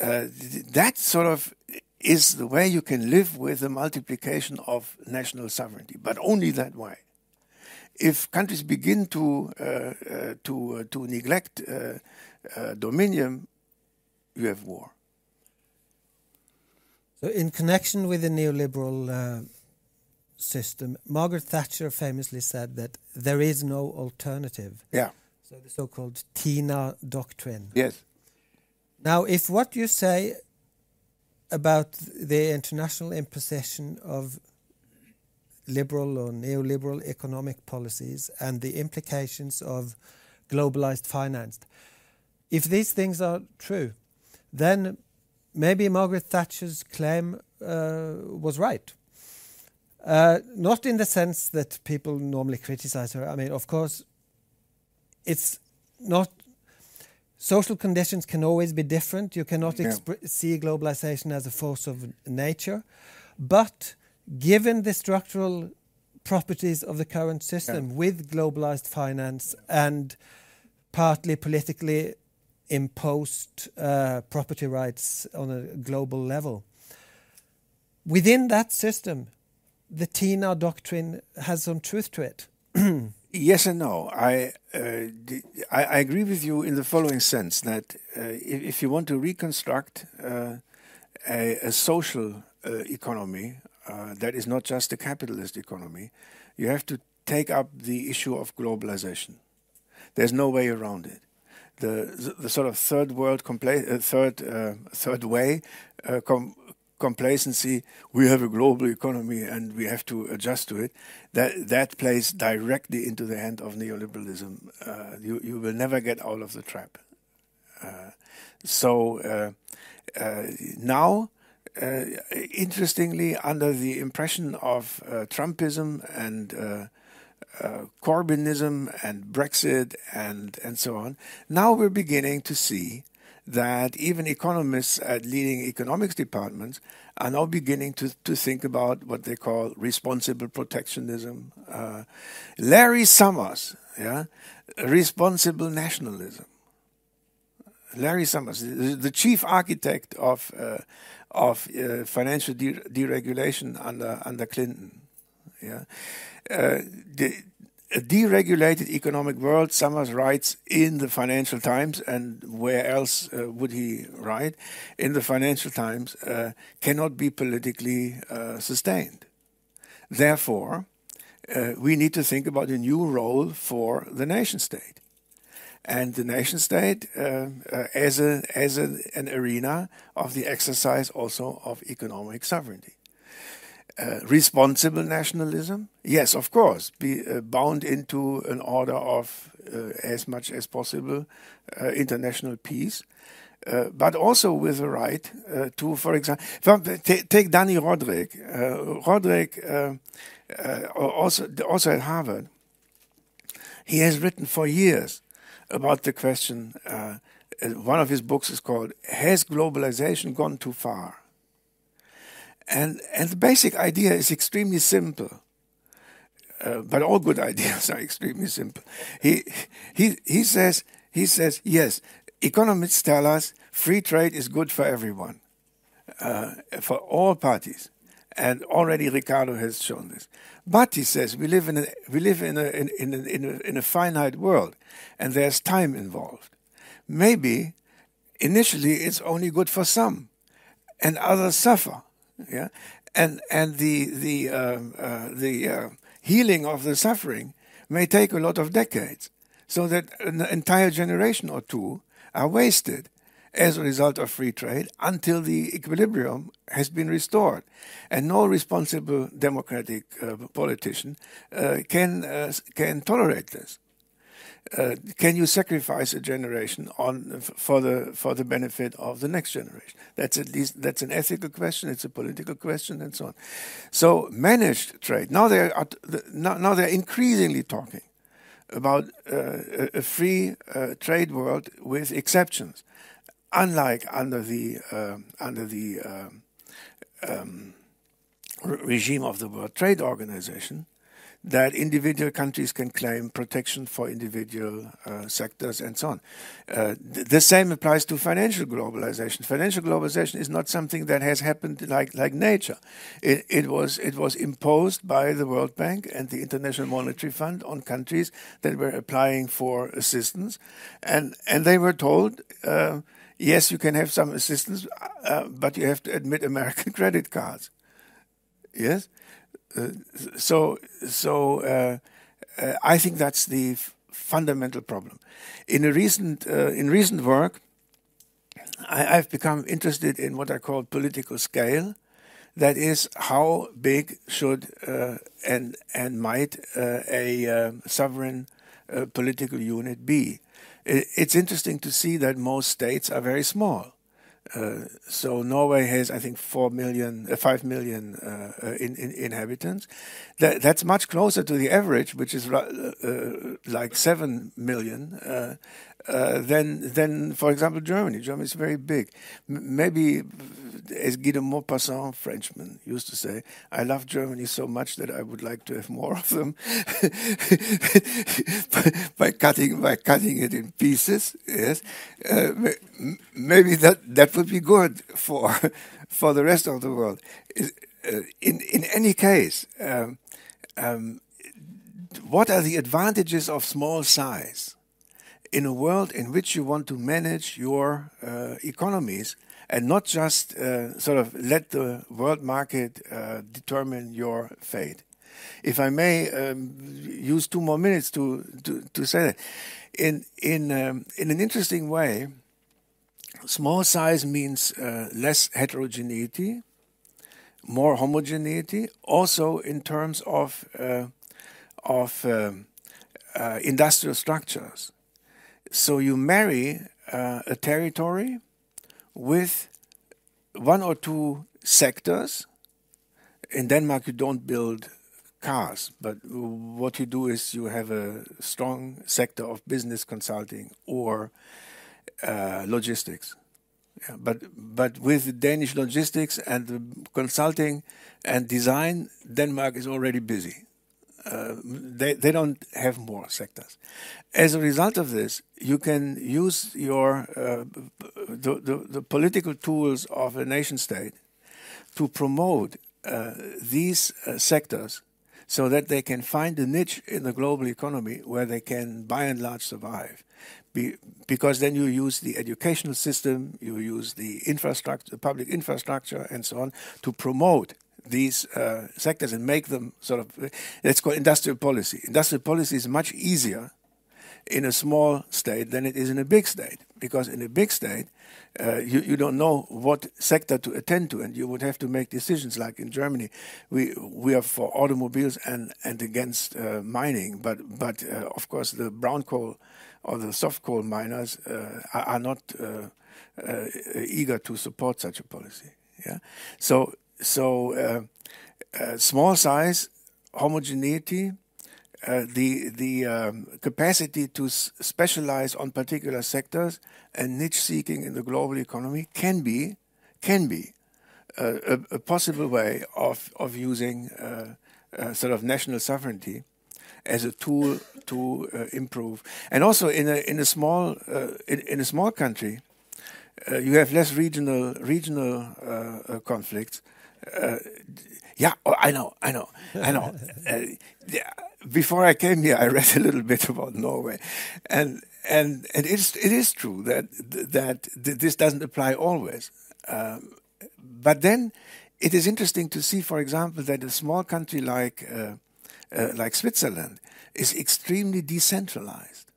Uh, that sort of is the way you can live with the multiplication of national sovereignty, but only that way. If countries begin to uh, uh, to uh, to neglect uh, uh, dominion, you have war. So, in connection with the neoliberal uh, system, Margaret Thatcher famously said that there is no alternative. Yeah. So, the so called TINA doctrine. Yes. Now, if what you say about the international imposition of liberal or neoliberal economic policies and the implications of globalized finance, if these things are true, then maybe Margaret Thatcher's claim uh, was right. Uh, not in the sense that people normally criticize her. I mean, of course, it's not. Social conditions can always be different. You cannot yeah. see globalization as a force of nature. But given the structural properties of the current system yeah. with globalized finance and partly politically imposed uh, property rights on a global level. Within that system, the TINA doctrine has some truth to it. yes and no. I, uh, I, agree with you in the following sense that uh, if, if, you want to reconstruct uh, a, a, social uh, economy uh, that is not just a capitalist economy, you have to take up the issue of globalization. There's no way around it. The, the, sort of third world, compla- uh, third third way com- complacency, we have a global economy and we have to adjust to it, that that plays directly into the hand of neoliberalism. Uh, you you will never get out of the trap. Uh, so uh, uh now, uh, interestingly, under the impression of uh, Trumpism and Corbynism and Brexit and and so on, now we're beginning to see that even economists at leading economics departments are now beginning to, to think about what they call responsible protectionism. Uh, Larry Summers, yeah, responsible nationalism. Larry Summers, the, chief architect of uh, of uh, financial de- deregulation under under Clinton, yeah, uh, the, a deregulated economic world, Summers writes in the Financial Times, and where else uh, would he write? In the Financial Times, uh, cannot be politically uh, sustained. Therefore, uh, we need to think about a new role for the nation state. And the nation state uh, uh, as, a, as a, an arena of the exercise also of economic sovereignty. Uh, responsible nationalism? Yes, of course, be uh, bound into an order of uh, as much as possible uh, international peace, uh, but also with the right to, for example, take Dani Rodrik. Rodrik, also, also at Harvard, he has written for years about the question. one of his books is called "Has Globalization Gone Too Far?" And, and the basic idea is extremely simple. Uh, but all good ideas are extremely simple. He, he, he, says, he says, yes, economists tell us free trade is good for everyone, uh, for all parties. And already Ricardo has shown this. But he says we live in a, we live in a, in, in, in, a, in a finite world, and there's time involved. Maybe initially it's only good for some, and others suffer yeah, and and the the um, uh, the uh, healing of the suffering may take a lot of decades, so that an entire generation or two are wasted as a result of free trade until the equilibrium has been restored. And no responsible democratic uh, politician uh, can, uh, can tolerate this uh, can you sacrifice a generation on for the for the benefit of the next generation? That's at least that's an ethical question. It's a political question, and so on. So managed trade now they are now, now they're increasingly talking about uh, a free uh, trade world with exceptions, unlike under the uh, under the um, um, regime of the World Trade Organization that individual countries can claim protection for individual uh, sectors and so on. Uh, th- the same applies to financial globalization. Financial globalization is not something that has happened like, like nature. It, it, was, it was imposed by the World Bank and the International Monetary Fund on countries that were applying for assistance. And, and they were told, uh, yes, you can have some assistance, uh, but you have to admit American credit cards. Yes? So so uh, uh, I think that's the fundamental problem. In a recent uh, in recent work, I, have become interested in what I call political scale. That is, how big should and and might a sovereign political unit be? It's interesting to see that most states are very small. Uh, so Norway has, I think, four million, uh, five million uh, uh in, in, inhabitants. That, that's much closer to the average, which is uh, like seven million. Than, than, for example, Germany. Germany is very big. M- maybe as Guy de Maupassant, Frenchman, used to say, I love Germany so much that I would like to have more of them by, cutting by cutting it in pieces. Yes, uh, maybe that that would be good for for the rest of the world. Uh, in in any case. Um, um, what are the advantages of small size in a world in which you want to manage your uh, economies and not just uh, sort of let the world market uh, determine your fate. If I may um, use two more minutes to, to, to say that, in in um, in an interesting way, small size means uh, less heterogeneity, more homogeneity. Also in terms of uh, of um, uh, industrial structures. So you marry uh, a territory with one or two sectors. In Denmark, you don't build cars, but what you do is you have a strong sector of business consulting or uh, logistics. Yeah, but but with Danish logistics and consulting and design, Denmark is already busy. Uh, they they don't have more sectors. As a result of this, you can use your uh, the, the, the political tools of a nation state to promote uh, these uh, sectors so that they can find a niche in the global economy where they can, by and large, survive. Be, because then you use the educational system, you use the infrastructure, the public infrastructure, and so on to promote these uh, sectors and make them sort of. Let's call industrial policy. Industrial policy is much easier in a small state than it is in a big state because in a big state uh, you, you don't know what sector to attend to, and you would have to make decisions. Like in Germany, we we are for automobiles and and against uh, mining, but but uh, of course the brown coal or the soft coal miners uh, are, are, not uh, uh, eager to support such a policy. Yeah, so so small size, homogeneity. Uh, the the um, capacity to specialize on particular sectors and niche seeking in the global economy can be can be uh, a, a, possible way of of using uh, uh sort of national sovereignty as a tool to uh, improve. And also in a in a small in, in, a small country, you have less regional regional conflicts. Yeah, oh, I know, I know, I know. yeah before I came here, I read a little bit about Norway, and and and it is it is true that that this doesn't apply always. Um, but then it is interesting to see, for example, that a small country like uh, uh, like Switzerland is extremely decentralized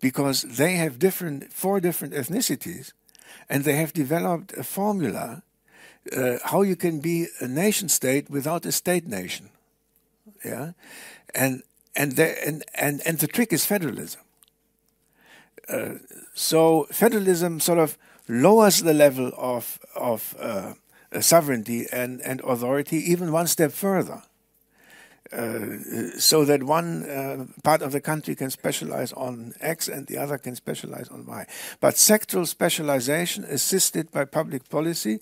because they have different four different ethnicities, and they have developed a formula uh, how you can be a nation state without a state nation. Yeah, and and the, and, and and the trick is federalism. Uh, so federalism sort of lowers the level of of uh, sovereignty and and authority even one step further. So that one uh, part of the country can specialize on X and the other can specialize on Y. But sectoral specialization, assisted by public policy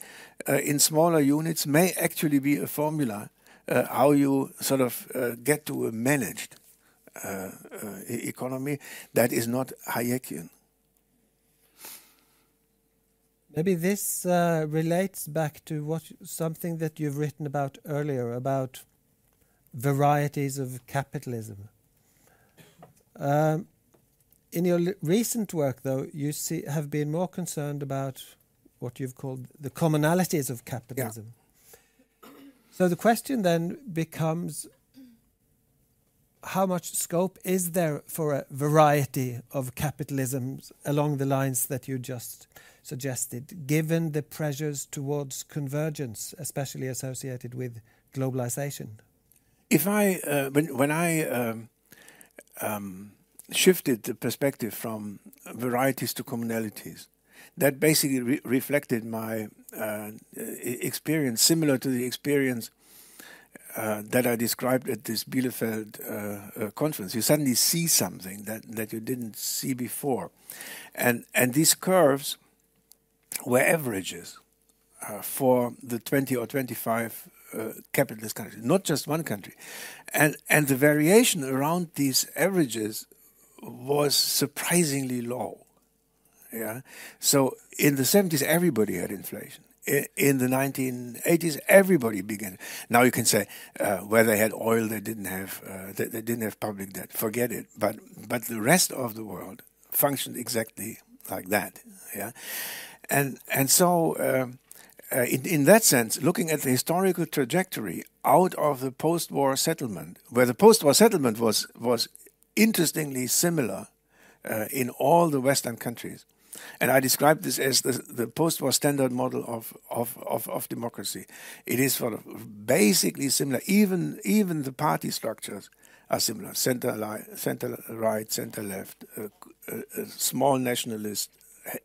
uh, in smaller units, may actually be a formula uh, how you sort of uh, get to a managed uh, economy that is not Hayekian. Maybe this relates back to what something that you've written about earlier about varieties of capitalism. Um, in your recent work, though, you see, have been more concerned about what you've called the commonalities of capitalism. Yeah. So the question then becomes how much scope is there for a variety of capitalisms along the lines that you just suggested, given the pressures towards convergence, especially associated with globalization? If I, uh, when, when I um, um, shifted the perspective from varieties to commonalities, that basically re reflected my uh, experience, similar to the experience uh, that I described at this Bielefeld uh, uh, conference. You suddenly see something that, that you didn't see before, and and these curves were averages uh, for the 20 or 25 uh, capitalist countries, not just one country, and and the variation around these averages was surprisingly low. Yeah. So in the 70s, everybody had inflation. in the 1980s, everybody began. Now you can say uh, where they had oil, they didn't have uh, they, they, didn't have public debt. Forget it. But but the rest of the world functioned exactly like that. Yeah, and and so. Um, uh, in, in that sense, looking at the historical trajectory out of the post-war settlement, where the post-war settlement was was interestingly similar uh, in all the Western countries, and I describe this as the, the post-war standard model of, of, of, of, democracy. It is sort of basically similar. Even even the party structures are similar. Center, li- center right, center left, a, a small nationalist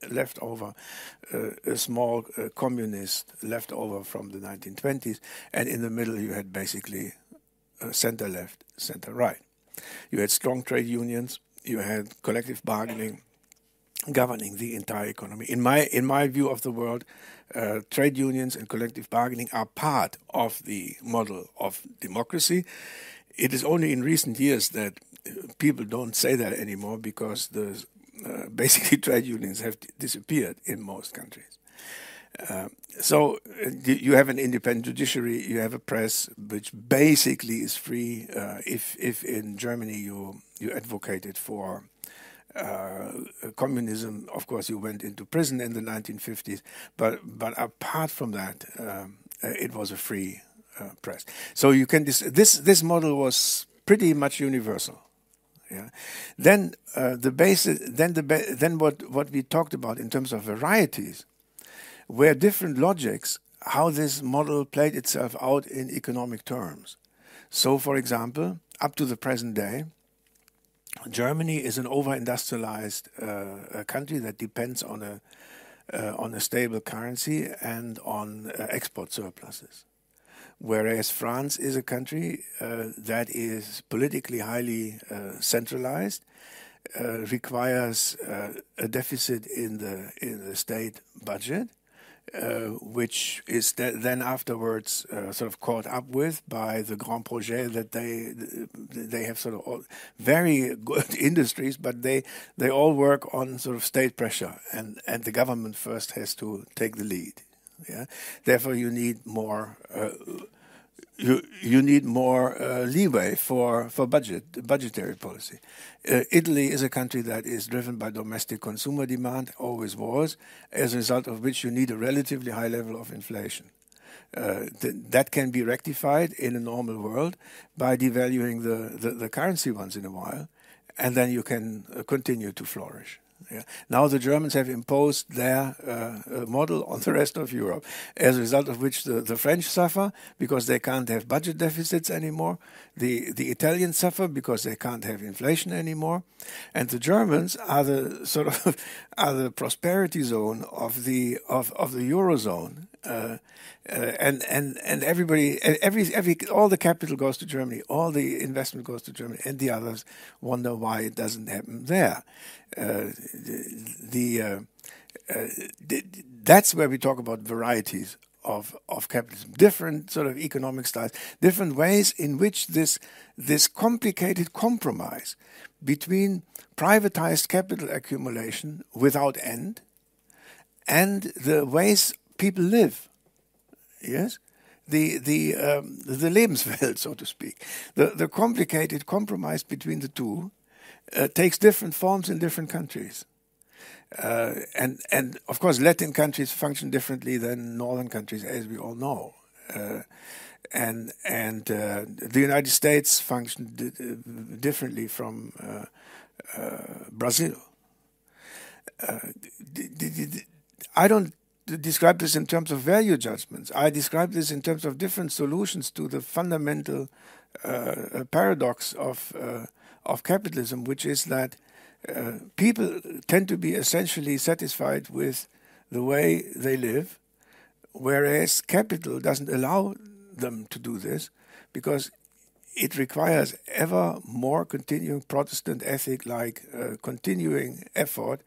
left over, uh, a small uh, communist left over from the 1920s, and in the middle you had basically uh, center left, center right. You had strong trade unions, you had collective bargaining, governing the entire economy. In my in my view of the world, uh, trade unions and collective bargaining are part of the model of democracy. It is only in recent years that people don't say that anymore because the basically trade unions have disappeared in most countries. Uh, so uh, you have an independent judiciary, you have a press which basically is free. Uh, if if in Germany you you advocated for uh, communism, of course, you went into prison in the 1950s. But but apart from that, um, uh, it was a free uh, press. So you can this this model was pretty much universal. Yeah. Then uh, the basis. Then the ba- then what what we talked about in terms of varieties, where different logics how this model played itself out in economic terms. So, for example, up to the present day, Germany is an over-industrialized uh, country that depends on a uh, on a stable currency and on uh, export surpluses, whereas France is a country uh, that is politically highly uh, centralized, uh, requires a deficit in the in the state budget, uh, which is then afterwards uh, sort of caught up with by the Grand Projet that they they have sort of very good industries, but they they all work on sort of state pressure, and and the government first has to take the lead. Yeah, therefore you need more. Uh, you you need more uh, leeway for for budget budgetary policy. Uh, Italy is a country that is driven by domestic consumer demand, always was, as a result of which you need a relatively high level of inflation. Uh, th that can be rectified in a normal world by devaluing the, the, the currency once in a while, and then you can uh, continue to flourish. Yeah. Now the Germans have imposed their uh, uh, model on the rest of Europe, as a result of which the, the French suffer because they can't have budget deficits anymore. The the Italians suffer because they can't have inflation anymore, and the Germans are the sort of are the prosperity zone of the of, of the eurozone. Uh, uh, and and and everybody, every every all the capital goes to Germany, all the investment goes to Germany, and the others wonder why it doesn't happen there. Uh, the, uh, the, that's where we talk about varieties of of capitalism, different sort of economic styles, different ways in which this this complicated compromise between privatized capital accumulation without end and the ways people live yes, the the um, the Lebenswelt, so to speak, the the complicated compromise between the two uh, takes different forms in different countries. Uh, and and of course, Latin countries function differently than northern countries, as we all know. Uh, and and uh, the United States function uh, differently from uh, Brazil. I don't describe this in terms of value judgments. I describe this in terms of different solutions to the fundamental uh, paradox of uh, of capitalism, which is that uh, people tend to be essentially satisfied with the way they live, whereas capital doesn't allow them to do this because it requires ever more continuing Protestant ethic like uh, continuing effort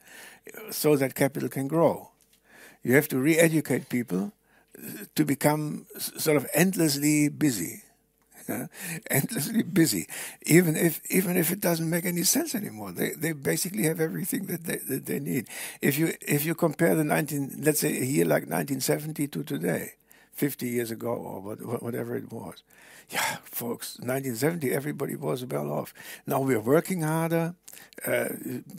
so that capital can grow you have to re-educate people to become sort of endlessly busy. endlessly busy, even if even if it doesn't make any sense anymore. They they basically have everything that they that they need. If you if you compare the nineteen, let's say a year like 1970 to today, 50 years ago or what, whatever it was, yeah, folks, 1970, everybody was well off. Now we're working harder. Uh,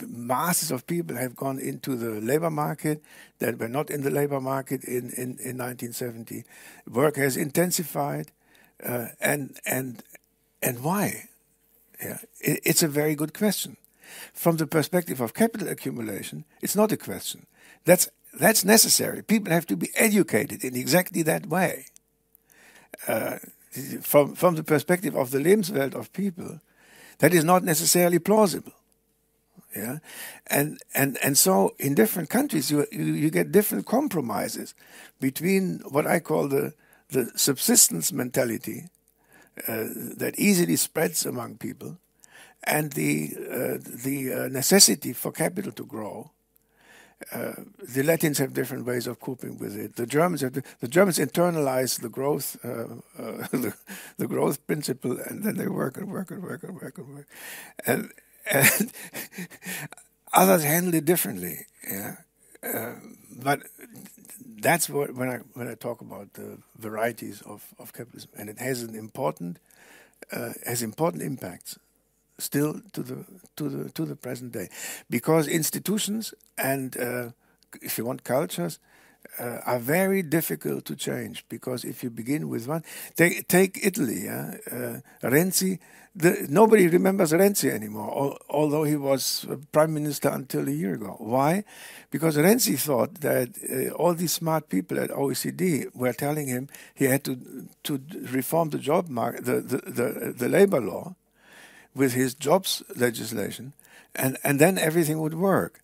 masses of people have gone into the labor market that were not in the labor market in, in, in 1970. Work has intensified. Uh, and, and, and why? Yeah, it, it's a very good question. From the perspective of capital accumulation, it's not a question. That's, that's necessary. People have to be educated in exactly that way. Uh, from from the perspective of the Lebenswelt of people, that is not necessarily plausible. Yeah, and and and so in different countries you you, you get different compromises between what I call the the subsistence mentality uh, that easily spreads among people, and the uh, the uh, necessity for capital to grow, uh, the Latins have different ways of coping with it. The Germans have the Germans internalize the growth uh, uh, the, the, growth principle, and then they work and work and work and work and work, and, and others handle it differently. Yeah, uh, but that's what when I when I talk about the varieties of, of capitalism, and it has an important uh, has important impacts still to the to the to the present day, because institutions and uh, if you want cultures uh, are very difficult to change. Because if you begin with one, take take Italy, yeah? uh, Renzi. The, nobody remembers Renzi anymore, al although he was prime minister until a year ago. Why? Because Renzi thought that uh, all these smart people at OECD were telling him he had to to reform the job market, the, the, the, the labor law, with his jobs legislation, and, and then everything would work.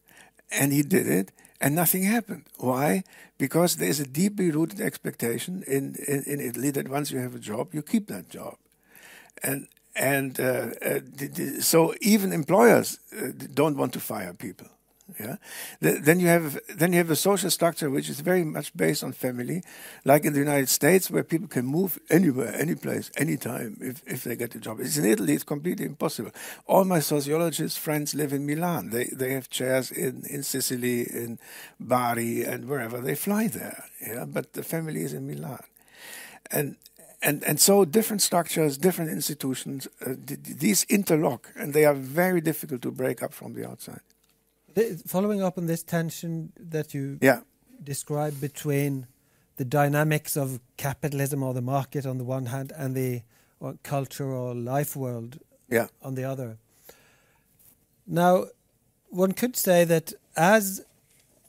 And he did it, and nothing happened. Why? Because there's a deeply rooted expectation in, in, in Italy that once you have a job, you keep that job. And, and uh, uh, so even employers uh, don't want to fire people. Yeah, then you have then you have a social structure which is very much based on family, like in the United States, where people can move anywhere, any place, anytime if if they get a job. It's in Italy; it's completely impossible. All my sociologist friends live in Milan. They they have chairs in in Sicily, in Bari, and wherever they fly there. Yeah, but the family is in Milan, and and and so different structures, different institutions, uh, these interlock, and they are very difficult to break up from the outside following up on this tension that you yeah. described between the dynamics of capitalism or the market on the one hand and the or culture or life world yeah. on the other. Now, one could say that as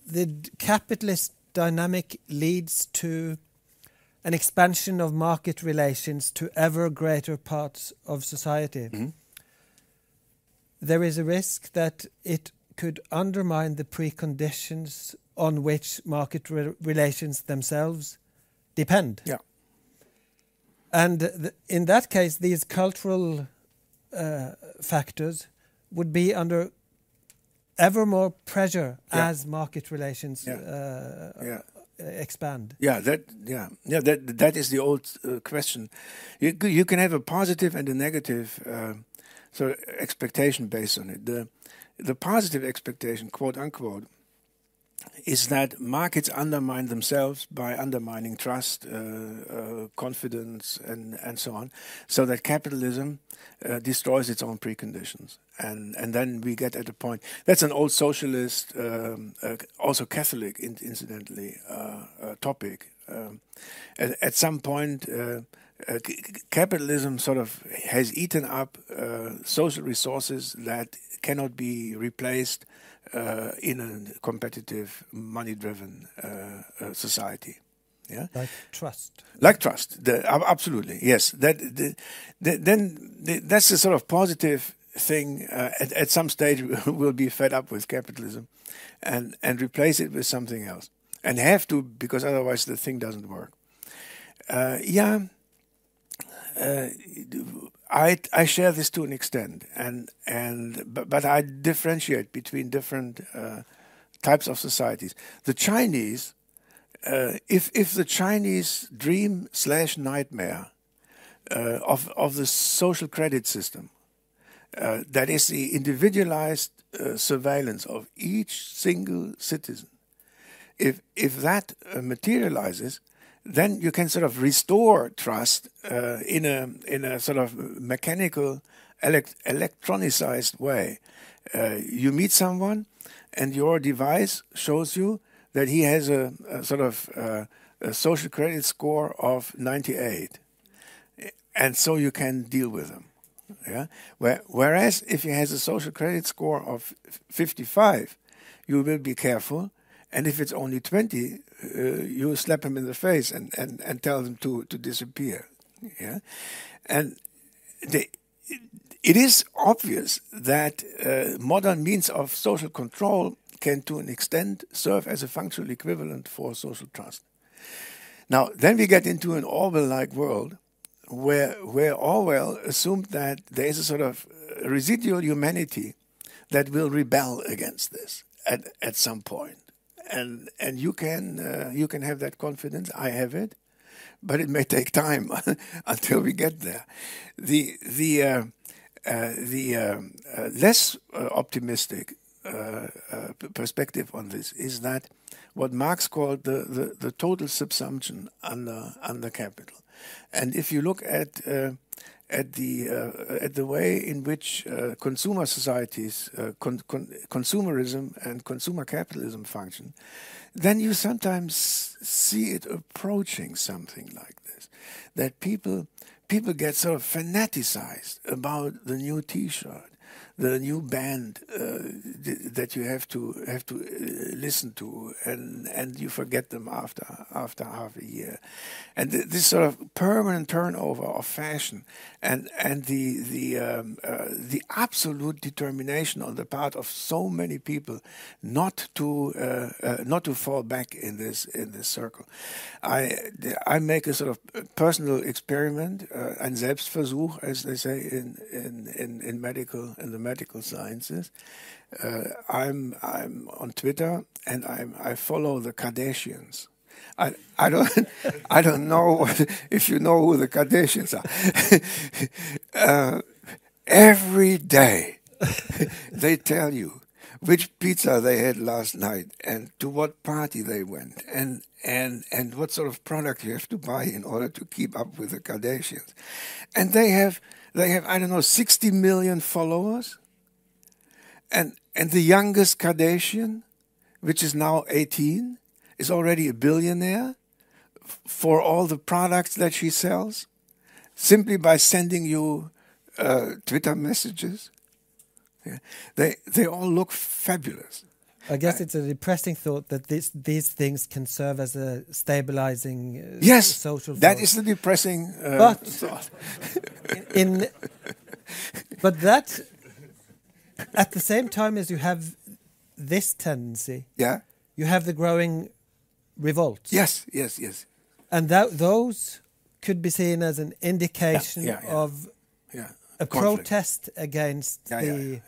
the capitalist dynamic leads to an expansion of market relations to ever greater parts of society, mm -hmm. there is a risk that it could undermine the preconditions on which market re relations themselves depend. Yeah. And th in that case, these cultural uh, factors would be under ever more pressure yeah. as market relations yeah. Uh, yeah. expand. Yeah, that yeah yeah that that is the old uh, question. You you can have a positive and a negative uh, sort of expectation based on it. The the positive expectation, quote unquote, is that markets undermine themselves by undermining trust, uh, uh, confidence, and, and so on, so that capitalism uh, destroys its own preconditions. And, and then we get at a point that's an old socialist, um, uh, also Catholic, in, incidentally, uh, uh, topic. Um, at, at, some point, capitalism sort of has eaten up social resources that cannot be replaced uh, in a competitive, money-driven uh, uh, society. Yeah, like trust. Like trust. The, absolutely, yes. That the, the, then the, that's a sort of positive thing. Uh, at, at some stage, we'll be fed up with capitalism, and and replace it with something else, and have to because otherwise the thing doesn't work. Uh, yeah. Uh, I I share this to an extent, and and but, but I differentiate between different uh, types of societies. The Chinese, uh, if if the Chinese dream slash nightmare uh, of of the social credit system. Uh, that is the individualized uh, surveillance of each single citizen. If if that materializes, then you can sort of restore trust uh, in a in a sort of mechanical, elect- electronicized way. Uh, you meet someone, and your device shows you that he has a, a sort of uh, a social credit score of 98, and so you can deal with him. Yeah. Whereas if he has a social credit score of 55, you will be careful, and if it's only 20, uh, you slap him in the face and, and, and tell him to, to disappear. Yeah, and the, it is obvious that uh, modern means of social control can, to an extent, serve as a functional equivalent for social trust. Now, then we get into an Orwell-like world where where Orwell assumed that there is a sort of residual humanity that will rebel against this at at some point, and and you can uh, you can have that confidence. I have it, but it may take time until we get there. The the uh, uh, the um, uh, less uh, optimistic uh, perspective on this is that what Marx called the, the, the total subsumption under under capital and if you look at uh, at the uh, at the way in which uh, consumer societies, uh, con con consumerism and consumer capitalism function, then you sometimes see it approaching something like this. That people people get sort of fanaticized about the new T-shirt the new band uh, that you have to have to uh, listen to, and and you forget them after after half a year, and th this sort of permanent turnover of fashion, and and the the um, uh, the absolute determination on the part of so many people not to not to fall back in this in this circle. I I make a sort of personal experiment, uh, ein Selbstversuch, as they say in in in, in medical in the medical sciences. Uh, I'm I'm on Twitter and I'm I follow the Kardashians. I, I don't I don't know if you know who the Kardashians are. uh, every day they tell you which pizza they had last night and to what party they went and and and what sort of product you have to buy in order to keep up with the Kardashians. And they have they have I don't know 60 million followers and and the youngest Kardashian, which is now 18, is already a billionaire for all the products that she sells, simply by sending you uh, Twitter messages. Yeah. They they all look fabulous. I guess it's a depressing thought that this, these things can serve as a stabilizing uh, yes, social. Yes, that is the depressing uh, but thought. in, but that at the same time as you have this tendency, yeah, you have the growing revolts. Yes, yes, yes. And that those could be seen as an indication yeah, yeah, yeah. of a Conflict. protest against the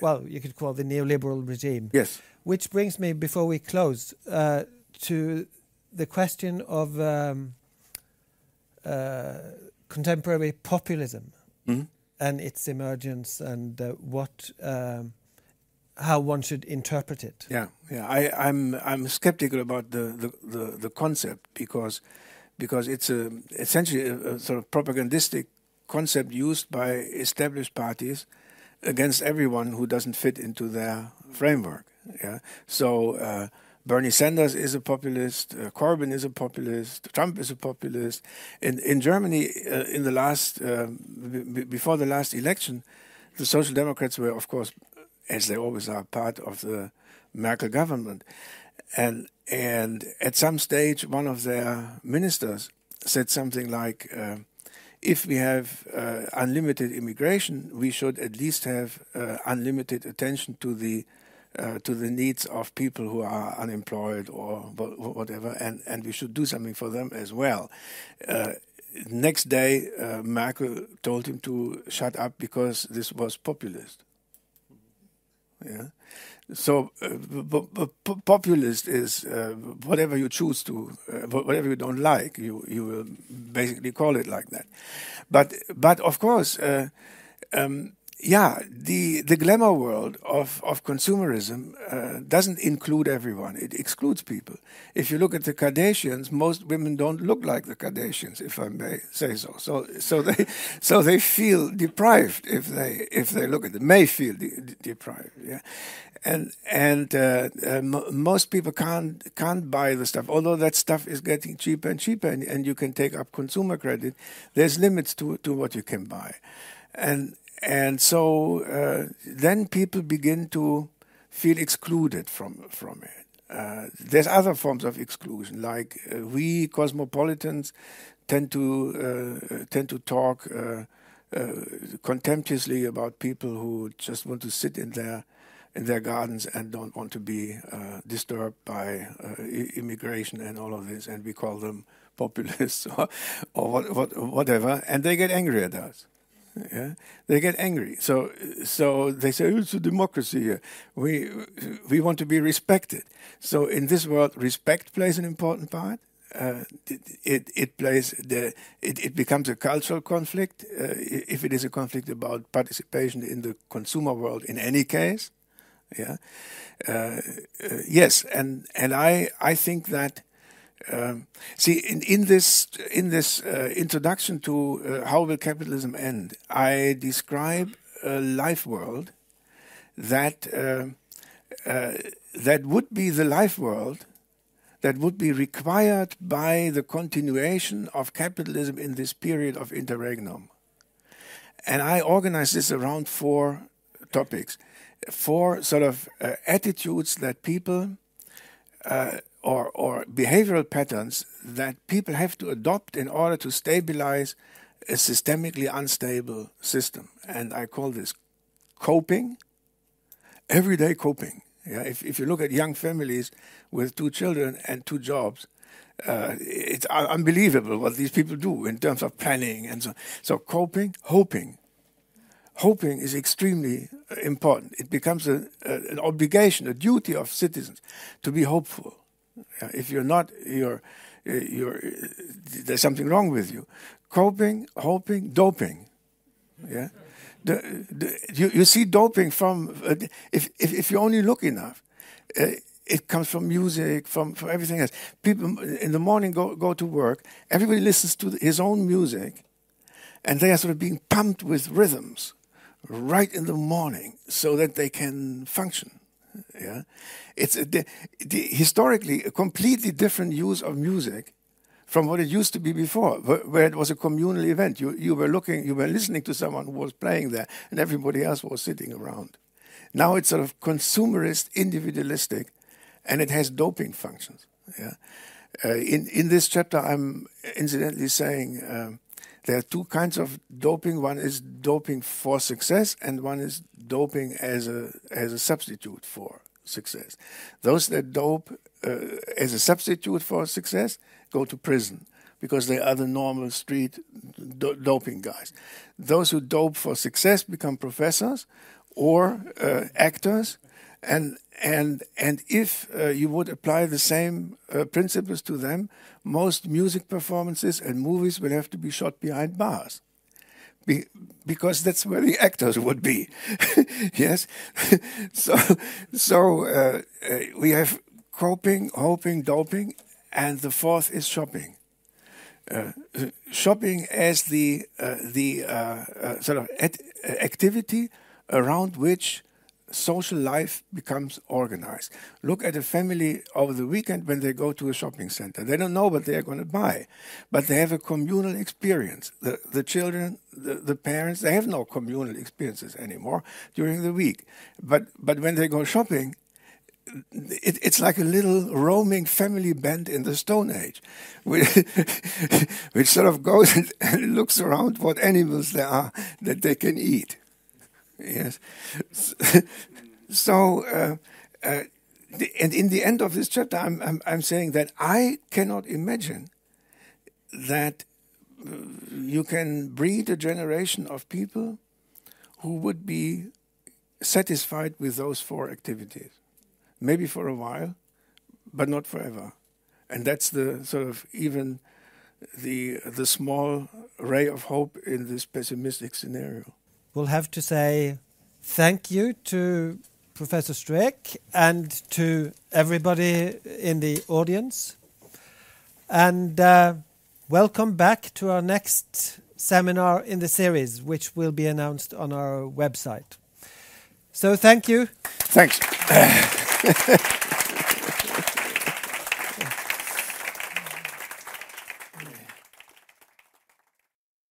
well, you could call the neoliberal regime. Yes. Which brings me, before we close, uh, to the question of um, uh, contemporary populism. Mm -hmm and its emergence and uh, what um, how one should interpret it. Yeah, yeah. I, I'm I'm skeptical about the, the, the, the concept because because it's a essentially a, a, sort of propagandistic concept used by established parties against everyone who doesn't fit into their framework. Yeah. So uh, Bernie Sanders is a populist, uh, Corbyn is a populist, Trump is a populist. In in Germany, uh, in the last uh, before the last election, the Social Democrats were, of course, as they always are, part of the Merkel government, and and at some stage, one of their ministers said something like. If we have uh, unlimited immigration, we should at least have uh, unlimited attention to the uh, to the needs of people who are unemployed or whatever, and, and we should do something for them as well. Uh, next day, uh, Merkel told him to shut up because this was populist. Yeah. So, uh, populist is uh, whatever you choose to, uh, whatever you don't like, you you will basically call it like that. But but of course, uh, um, yeah, the the glamour world of of consumerism uh, doesn't include everyone. It excludes people. If you look at the Kardashians, most women don't look like the Kardashians, if I may say so. So so they so they feel deprived if they if they look at them. May feel de de deprived. Yeah, and and uh, uh, most people can't can't buy the stuff. Although that stuff is getting cheaper and cheaper, and, and you can take up consumer credit. There's limits to to what you can buy, and and so uh, then people begin to feel excluded from from it. Uh, there's other forms of exclusion, like uh, we cosmopolitans tend to uh, tend to talk uh, uh, contemptuously about people who just want to sit in their in their gardens and don't want to be disturbed by immigration and all of this, and we call them populists or, or what, what, whatever, and they get angry at us. Yeah, they get angry. So, so they say it's a democracy. Here. We we want to be respected. So in this world, respect plays an important part. Uh, it it plays the it, it becomes a cultural conflict uh, if it is a conflict about participation in the consumer world. In any case, yeah, uh, uh yes, and and I I think that um, see, in, in this in this uh, introduction to uh, how will capitalism end, I describe a life world that uh, uh, that would be the life world that would be required by the continuation of capitalism in this period of interregnum. And I organize this around four topics, four sort of uh, attitudes that people uh, or, or behavioral patterns that people have to adopt in order to stabilize a systemically unstable system. And I call this coping, everyday coping. Yeah, if, if you look at young families with two children and two jobs, uh, it's unbelievable what these people do in terms of planning and so. So coping, hoping, hoping is extremely important. It becomes a, a, an obligation, a duty of citizens to be hopeful. If you're not, you're, you're, there's something wrong with you. Coping, hoping, doping. Yeah? The, the, you, you see doping from, uh, if, if, if you only look enough, uh, it comes from music, from, from everything else. People in the morning go, go to work, everybody listens to his own music, and they are sort of being pumped with rhythms right in the morning so that they can function. Yeah, it's a, the, the, historically a completely different use of music from what it used to be before, where, it was a communal event. You you were looking, you were listening to someone who was playing there, and everybody else was sitting around. Now it's sort of consumerist, individualistic, and it has doping functions. Yeah. Uh, in in this chapter, I'm incidentally saying. Um, there are two kinds of doping. One is doping for success, and one is doping as a as a substitute for success. Those that dope uh, as a substitute for success go to prison because they are the normal street do doping guys. Those who dope for success become professors or uh, actors, and and and if uh, you would apply the same uh, principles to them, most music performances and movies will have to be shot behind bars. Be, because that's where the actors would be. yes, so so uh, uh, we have coping, hoping, doping, and the fourth is shopping. Uh, shopping as the uh, the uh, uh, sort of activity around which social life becomes organized. Look at a family over the weekend when they go to a shopping center. They don't know what they are going to buy, but they have a communal experience. The, the children, the, the parents, they have no communal experiences anymore during the week. But, but when they go shopping, it, it's like a little roaming family band in the Stone Age, which, which sort of goes and looks around what animals there are that they can eat. Yes. So, uh, uh, and in the end of this chapter, I'm, I'm, I'm saying that I cannot imagine that uh, you can breed a generation of people who would be satisfied with those four activities. Maybe for a while, but not forever. And that's the sort of even the the small ray of hope in this pessimistic scenario. We'll have to say thank you to Professor Streeck and to everybody in the audience. And uh, welcome back to our next seminar in the series, which will be announced on our website. So thank you. Thanks.